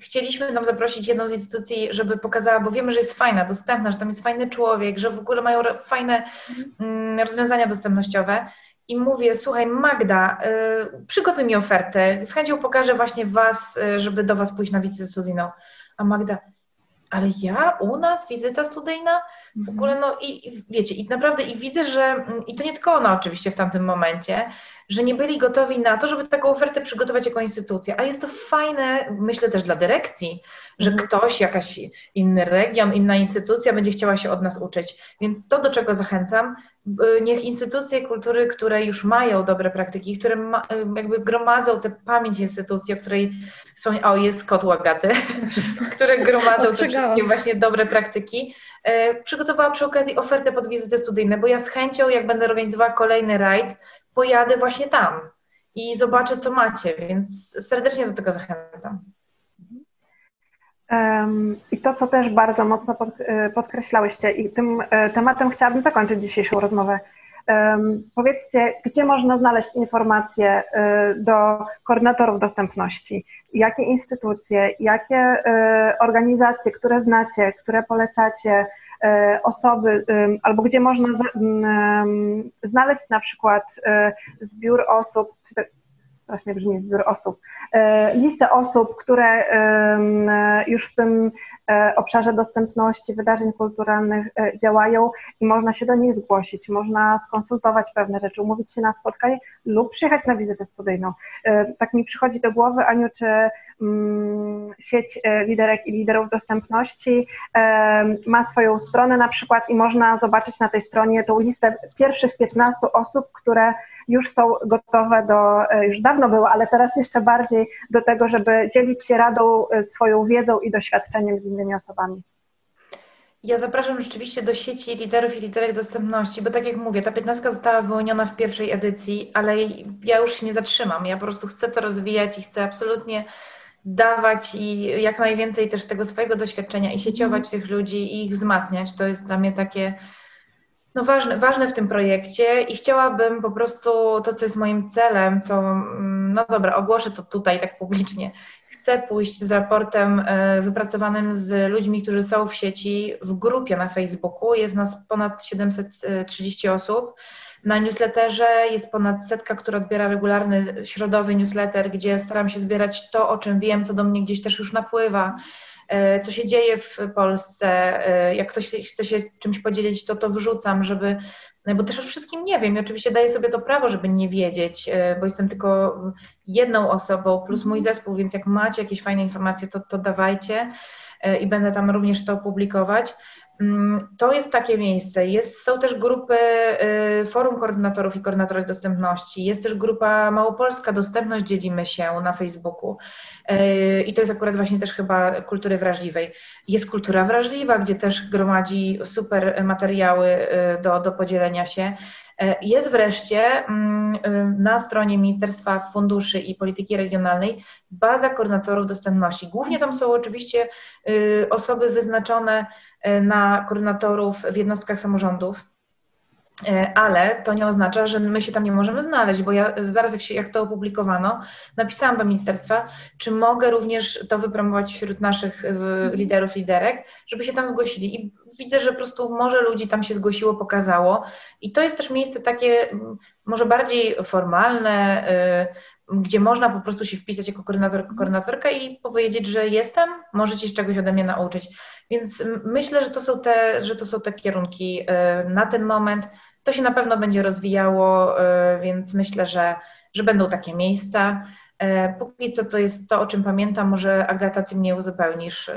B: chcieliśmy tam zaprosić jedną z instytucji, żeby pokazała, bo wiemy, że jest fajna, dostępna, że tam jest fajny człowiek, że w ogóle mają fajne mm, rozwiązania dostępnościowe, i mówię, słuchaj Magda, y, przygotuj mi ofertę, z chęcią pokażę właśnie Was, y, żeby do Was pójść na wizytę studyjną. A Magda, ale ja, u nas wizyta studyjna? W mhm. ogóle no i, i wiecie, i naprawdę i widzę, że mm, i to nie tylko ona oczywiście w tamtym momencie, że nie byli gotowi na to, żeby taką ofertę przygotować jako instytucja. A jest to fajne, myślę też dla dyrekcji, że mhm. ktoś, jakaś inny region, inna instytucja będzie chciała się od nas uczyć. Więc to, do czego zachęcam, niech instytucje kultury, które już mają dobre praktyki, które ma, jakby gromadzą tę pamięć instytucji, o której są, o jest kot łagaty, które gromadzą te wszystkie właśnie dobre praktyki, przygotowała przy okazji ofertę pod wizyty studyjne, bo ja z chęcią, jak będę organizowała kolejny rajd, pojadę właśnie tam i zobaczę, co macie, więc serdecznie do tego zachęcam.
A: I to, co też bardzo mocno e, podkreślałyście, i tym e, tematem chciałabym zakończyć dzisiejszą rozmowę. Powiedzcie, gdzie można znaleźć informacje e, do koordynatorów dostępności? Jakie instytucje, jakie organizacje, które znacie, które polecacie, osoby, albo gdzie można znaleźć na przykład zbiór osób, strasznie brzmi zbiór osób, e, listę osób, które już w tym e, obszarze dostępności wydarzeń kulturalnych e, działają i można się do nich zgłosić, można skonsultować pewne rzeczy, umówić się na spotkanie lub przyjechać na wizytę studyjną. Tak mi przychodzi do głowy, Aniu, czy sieć liderek i liderów dostępności ma swoją stronę na przykład i można zobaczyć na tej stronie tą listę pierwszych 15 osób, które już są gotowe do, e, już dawno były, ale teraz jeszcze bardziej do tego, żeby dzielić się radą, e, swoją wiedzą i doświadczeniem z innymi osobami.
B: Ja zapraszam rzeczywiście do sieci liderów i liderek dostępności, bo tak jak mówię, ta 15 została wyłoniona w pierwszej edycji, ale ja już się nie zatrzymam. Ja po prostu chcę to rozwijać i chcę absolutnie dawać i jak najwięcej też tego swojego doświadczenia i sieciować mm. tych ludzi i ich wzmacniać. To jest dla mnie takie no ważne, ważne w tym projekcie i chciałabym po prostu to, co jest moim celem, co, mm, no dobra, ogłoszę to tutaj tak publicznie. Chcę pójść z raportem e, wypracowanym z ludźmi, którzy są w sieci, w grupie na Facebooku. Jest nas ponad 730 osób. Na newsletterze jest ponad setka, która odbiera regularny środowy newsletter, gdzie staram się zbierać to, o czym wiem, co do mnie gdzieś też już napływa E, co się dzieje w Polsce. E, jak ktoś chce się czymś podzielić, to to wrzucam, żeby, no bo też o wszystkim nie wiem i oczywiście daję sobie to prawo, żeby nie wiedzieć, bo jestem tylko jedną osobą plus mój mhm. zespół, więc jak macie jakieś fajne informacje, to, to dawajcie i będę tam również to publikować. Mm, to jest takie miejsce. Jest, są też grupy y, Forum Koordynatorów i Koordynatorek Dostępności. Jest też grupa Małopolska Dostępność Dzielimy się na Facebooku. Y, I to jest akurat właśnie też chyba kultury wrażliwej. Jest kultura wrażliwa, gdzie też gromadzi super materiały y, do, do podzielenia się. Jest wreszcie mm, na stronie Ministerstwa Funduszy i Polityki Regionalnej baza koordynatorów dostępności. Głównie tam są oczywiście osoby wyznaczone E, na koordynatorów w jednostkach samorządów, e, ale to nie oznacza, że my się tam nie możemy znaleźć, bo ja zaraz jak, się, jak to opublikowano, napisałam do ministerstwa, czy mogę również to wypromować wśród naszych e, liderów, liderek, żeby się tam zgłosili. I widzę, że po prostu może ludzi tam się zgłosiło, pokazało. I to jest też miejsce takie może bardziej formalne, gdzie można po prostu się wpisać jako koordynator, koordynatorka i powiedzieć, że jestem, możecie się czegoś ode mnie nauczyć. Więc myślę, że to są te, że to są te kierunki e, na ten moment. To się na pewno będzie rozwijało, e, więc myślę, że, że będą takie miejsca. E, póki co to jest to, o czym pamiętam, może Agata, ty mnie uzupełnisz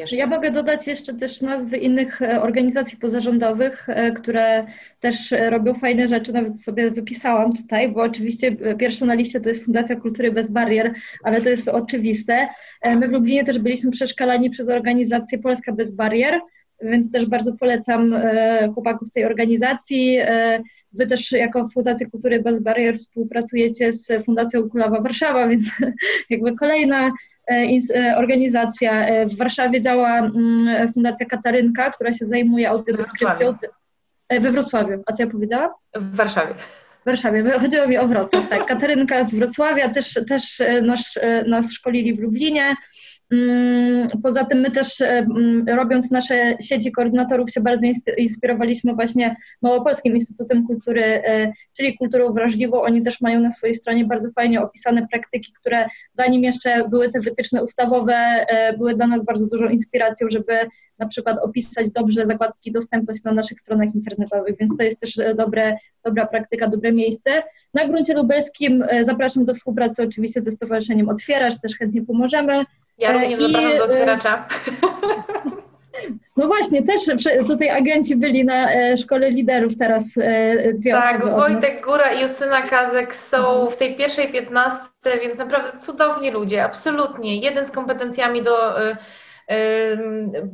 C: jeszcze. Ja mogę dodać jeszcze też nazwy innych e, organizacji pozarządowych, e, które też e, robią fajne rzeczy, nawet sobie wypisałam tutaj, bo oczywiście pierwsza na liście to jest Fundacja Kultury Bez Barier, ale to jest oczywiste. My w Lublinie też byliśmy przeszkalani przez organizację Polska Bez Barier, więc też bardzo polecam chłopaków tej organizacji. Wy też jako Fundacja Kultury Bez Barier współpracujecie z Fundacją Kulawa Warszawa, więc jakby kolejna E, e, organizacja. E, w Warszawie działa mm, Fundacja Katarynka, która się zajmuje audiodeskrypcją. We Wrocławiu. A co ja powiedziałam?
B: W Warszawie.
C: W Warszawie. Chodziło mi o Wrocław, tak. Katarynka z Wrocławia też, też nas, nas szkolili w Lublinie. Mm, poza tym my też, e, robiąc nasze sieci koordynatorów, się bardzo inspirowaliśmy właśnie Małopolskim Instytutem Kultury, e, czyli kulturą wrażliwą. Oni też mają na swojej stronie bardzo fajnie opisane praktyki, które zanim jeszcze były te wytyczne ustawowe, e, były dla nas bardzo dużą inspiracją, żeby na przykład opisać dobrze zakładki dostępność na naszych stronach internetowych, więc to jest też dobre, dobra praktyka, dobre miejsce. Na gruncie lubelskim zapraszam do współpracy oczywiście ze Stowarzyszeniem Otwierasz, też chętnie pomożemy.
B: Ja również I, zapraszam do otwieracza.
C: No właśnie, też tutaj agenci byli na e, szkole liderów teraz e, dwie
B: Tak, Wojtek Góra i Justyna Kazek są w tej pierwszej piętnastce, więc naprawdę cudowni ludzie, absolutnie. Jeden z kompetencjami do y,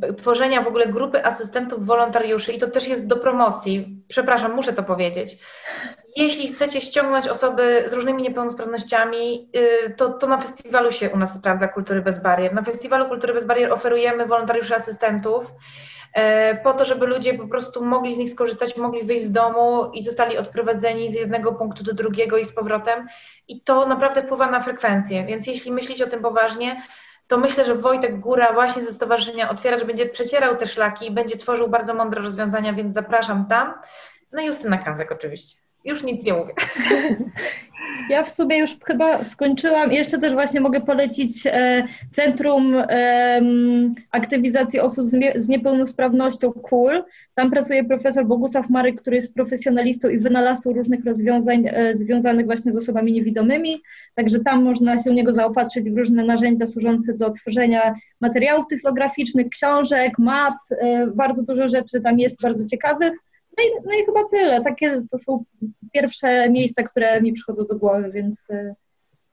B: y, tworzenia w ogóle grupy asystentów wolontariuszy i to też jest do promocji. Przepraszam, muszę to powiedzieć. Jeśli chcecie ściągnąć osoby z różnymi niepełnosprawnościami, y, to, to na festiwalu się u nas sprawdza Kultury Bez Barier. Na festiwalu Kultury Bez Barier oferujemy wolontariuszy asystentów y, po to, żeby ludzie po prostu mogli z nich skorzystać, mogli wyjść z domu i zostali odprowadzeni z jednego punktu do drugiego i z powrotem. I to naprawdę wpływa na frekwencję. Więc jeśli myślicie o tym poważnie, to myślę, że Wojtek Góra właśnie ze Stowarzyszenia Otwieracz będzie przecierał te szlaki i będzie tworzył bardzo mądre rozwiązania, więc zapraszam tam. No i Justyna Kazek oczywiście. Już nic nie mówię.
C: Ja w sumie już chyba skończyłam. Jeszcze też właśnie mogę polecić e, Centrum Aktywizacji Osób z Niepełnosprawnością KUL. Tam pracuje profesor Bogusław Maryk, który jest profesjonalistą i wynalazcą różnych rozwiązań e, związanych właśnie z osobami niewidomymi. Także tam można się u niego zaopatrzyć w różne narzędzia służące do tworzenia materiałów tyflograficznych, książek, map. E, bardzo dużo rzeczy tam jest bardzo ciekawych. No i, no i chyba tyle. Takie to są pierwsze miejsca, które mi przychodzą do głowy, więc.
B: E,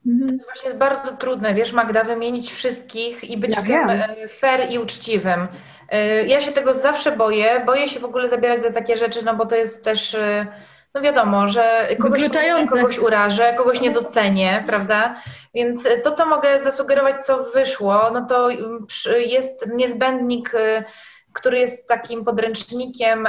B: mhm. To właśnie jest bardzo trudne, wiesz, Magda, wymienić wszystkich i być ja w tym e, fair i uczciwym. E, ja się tego zawsze boję. Boję się w ogóle zabierać za takie rzeczy, no bo to jest też, no wiadomo, że kogoś, kogoś urażę, kogoś nie docenię, prawda? Więc to, co mogę zasugerować, co wyszło, no to mm, jest niezbędnik który jest takim podręcznikiem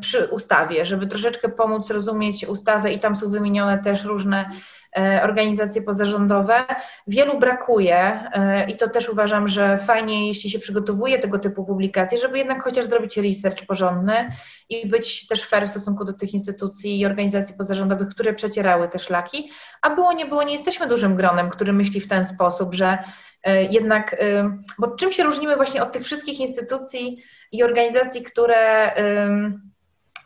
B: przy ustawie, żeby troszeczkę pomóc rozumieć ustawę i tam są wymienione też różne e, organizacje pozarządowe. Wielu brakuje e, i to też uważam, że fajnie, jeśli się przygotowuje tego typu publikacje, żeby jednak chociaż zrobić research porządny i być też fair w stosunku do tych instytucji i organizacji pozarządowych, które przecierały te szlaki. A było, nie było, nie jesteśmy dużym gronem, który myśli w ten sposób, że jednak, e, bo czym się różnimy właśnie od tych wszystkich instytucji i organizacji, które,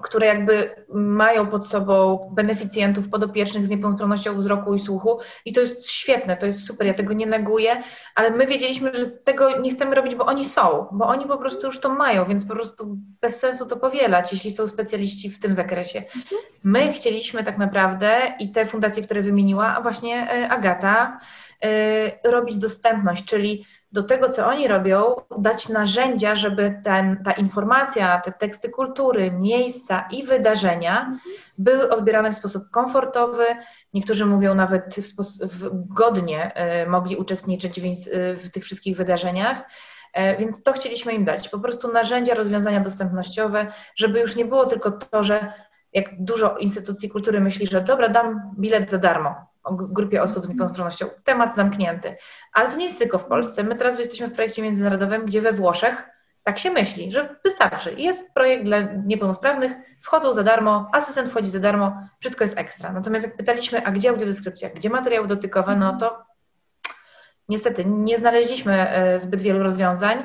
B: które jakby mają pod sobą beneficjentów podopiecznych z niepełnosprawnością wzroku i słuchu i to jest świetne, to jest super, ja tego nie neguję, ale my wiedzieliśmy, że tego nie chcemy robić, bo oni są, bo oni po prostu już to mają, więc po prostu bez sensu to powielać, jeśli są specjaliści w tym zakresie. My chcieliśmy tak naprawdę i te fundacje, które wymieniła, a właśnie e, Agata, e, robić dostępność, czyli do tego, co oni robią, dać narzędzia, żeby ten, ta informacja, te teksty kultury, miejsca i wydarzenia były odbierane w sposób komfortowy. Niektórzy mówią nawet w sposób godnie y, mogli uczestniczyć w, y, w tych wszystkich wydarzeniach. E, więc to chcieliśmy im dać. Po prostu narzędzia, rozwiązania dostępnościowe, żeby już nie było tylko to, że jak dużo instytucji kultury myśli, że dobra, dam bilet za darmo grupie osób z niepełnosprawnością, temat zamknięty. Ale to nie jest tylko w Polsce. My teraz jesteśmy w projekcie międzynarodowym, gdzie we Włoszech tak się myśli, że wystarczy. Jest projekt dla niepełnosprawnych, wchodzą za darmo, asystent wchodzi za darmo, wszystko jest ekstra. Natomiast jak pytaliśmy, a gdzie audiodeskrypcja, gdzie materiały dotykowe, no to niestety nie znaleźliśmy e, zbyt wielu rozwiązań.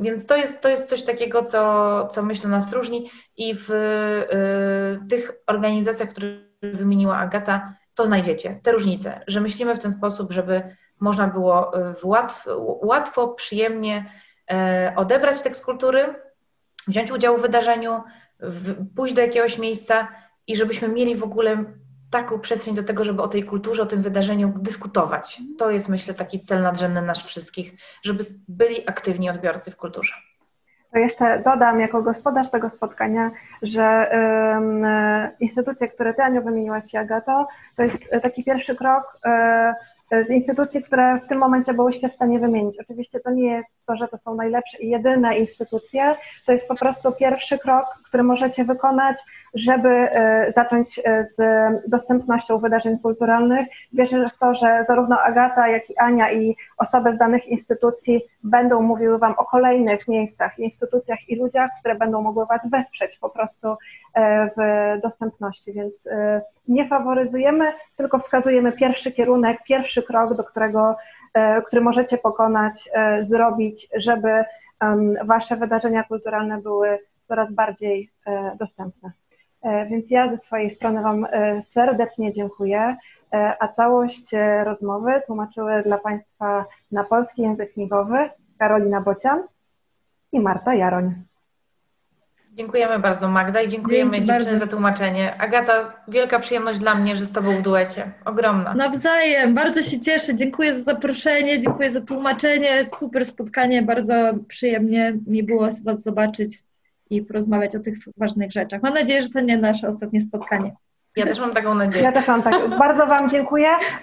B: Więc to jest, to jest coś takiego, co, co myślę nas różni i w e, tych organizacjach, które wymieniła Agata, to znajdziecie, te różnice, że myślimy w ten sposób, żeby można było e, łatwo, łatwo przyjemnie e, odebrać tekst kultury, wziąć udział w wydarzeniu, pójść do jakiegoś miejsca i żebyśmy mieli w ogóle taką przestrzeń do tego, żeby o tej kulturze, o tym wydarzeniu dyskutować. To jest, myślę, taki cel nadrzędny nasz wszystkich, żeby byli aktywni odbiorcy w kulturze.
A: To jeszcze dodam jako gospodarz tego spotkania, że instytucje, które Ty, Aniu, wymieniłaś, Agato, to jest taki pierwszy krok y, z instytucji, które w tym momencie byłyście w stanie wymienić. Oczywiście to nie jest to, że to są najlepsze i jedyne instytucje, to jest po prostu pierwszy krok, który możecie wykonać, żeby e, zacząć e, z dostępnością wydarzeń kulturalnych. Wierzę w to, że zarówno Agata, jak i Ania i osoby z danych instytucji będą mówiły Wam o kolejnych miejscach, instytucjach i ludziach, które będą mogły Was wesprzeć po prostu e, w dostępności, więc nie faworyzujemy, tylko wskazujemy pierwszy kierunek, pierwszy krok, do którego, który możecie pokonać, zrobić, żeby Wasze wydarzenia kulturalne były coraz bardziej dostępne. E, więc ja ze swojej strony Wam e, serdecznie dziękuję, e, a całość rozmowy tłumaczyły dla Państwa na polski język migowy Karolina Bocian i Marta Jaroń.
B: Dziękujemy bardzo Magda i dziękujemy Dzięki dziewczyny bardzo. za tłumaczenie. Agata, wielka przyjemność dla mnie, że z Tobą w duecie. Ogromna.
C: Nawzajem, bardzo się cieszę. Dziękuję za zaproszenie, dziękuję za tłumaczenie. Super spotkanie, bardzo przyjemnie mi było Was zobaczyć i porozmawiać o tych ważnych rzeczach. Mam nadzieję, że to nie nasze ostatnie spotkanie.
B: Ja też mam taką nadzieję.
A: Ja też mam tak. Bardzo Wam dziękuję.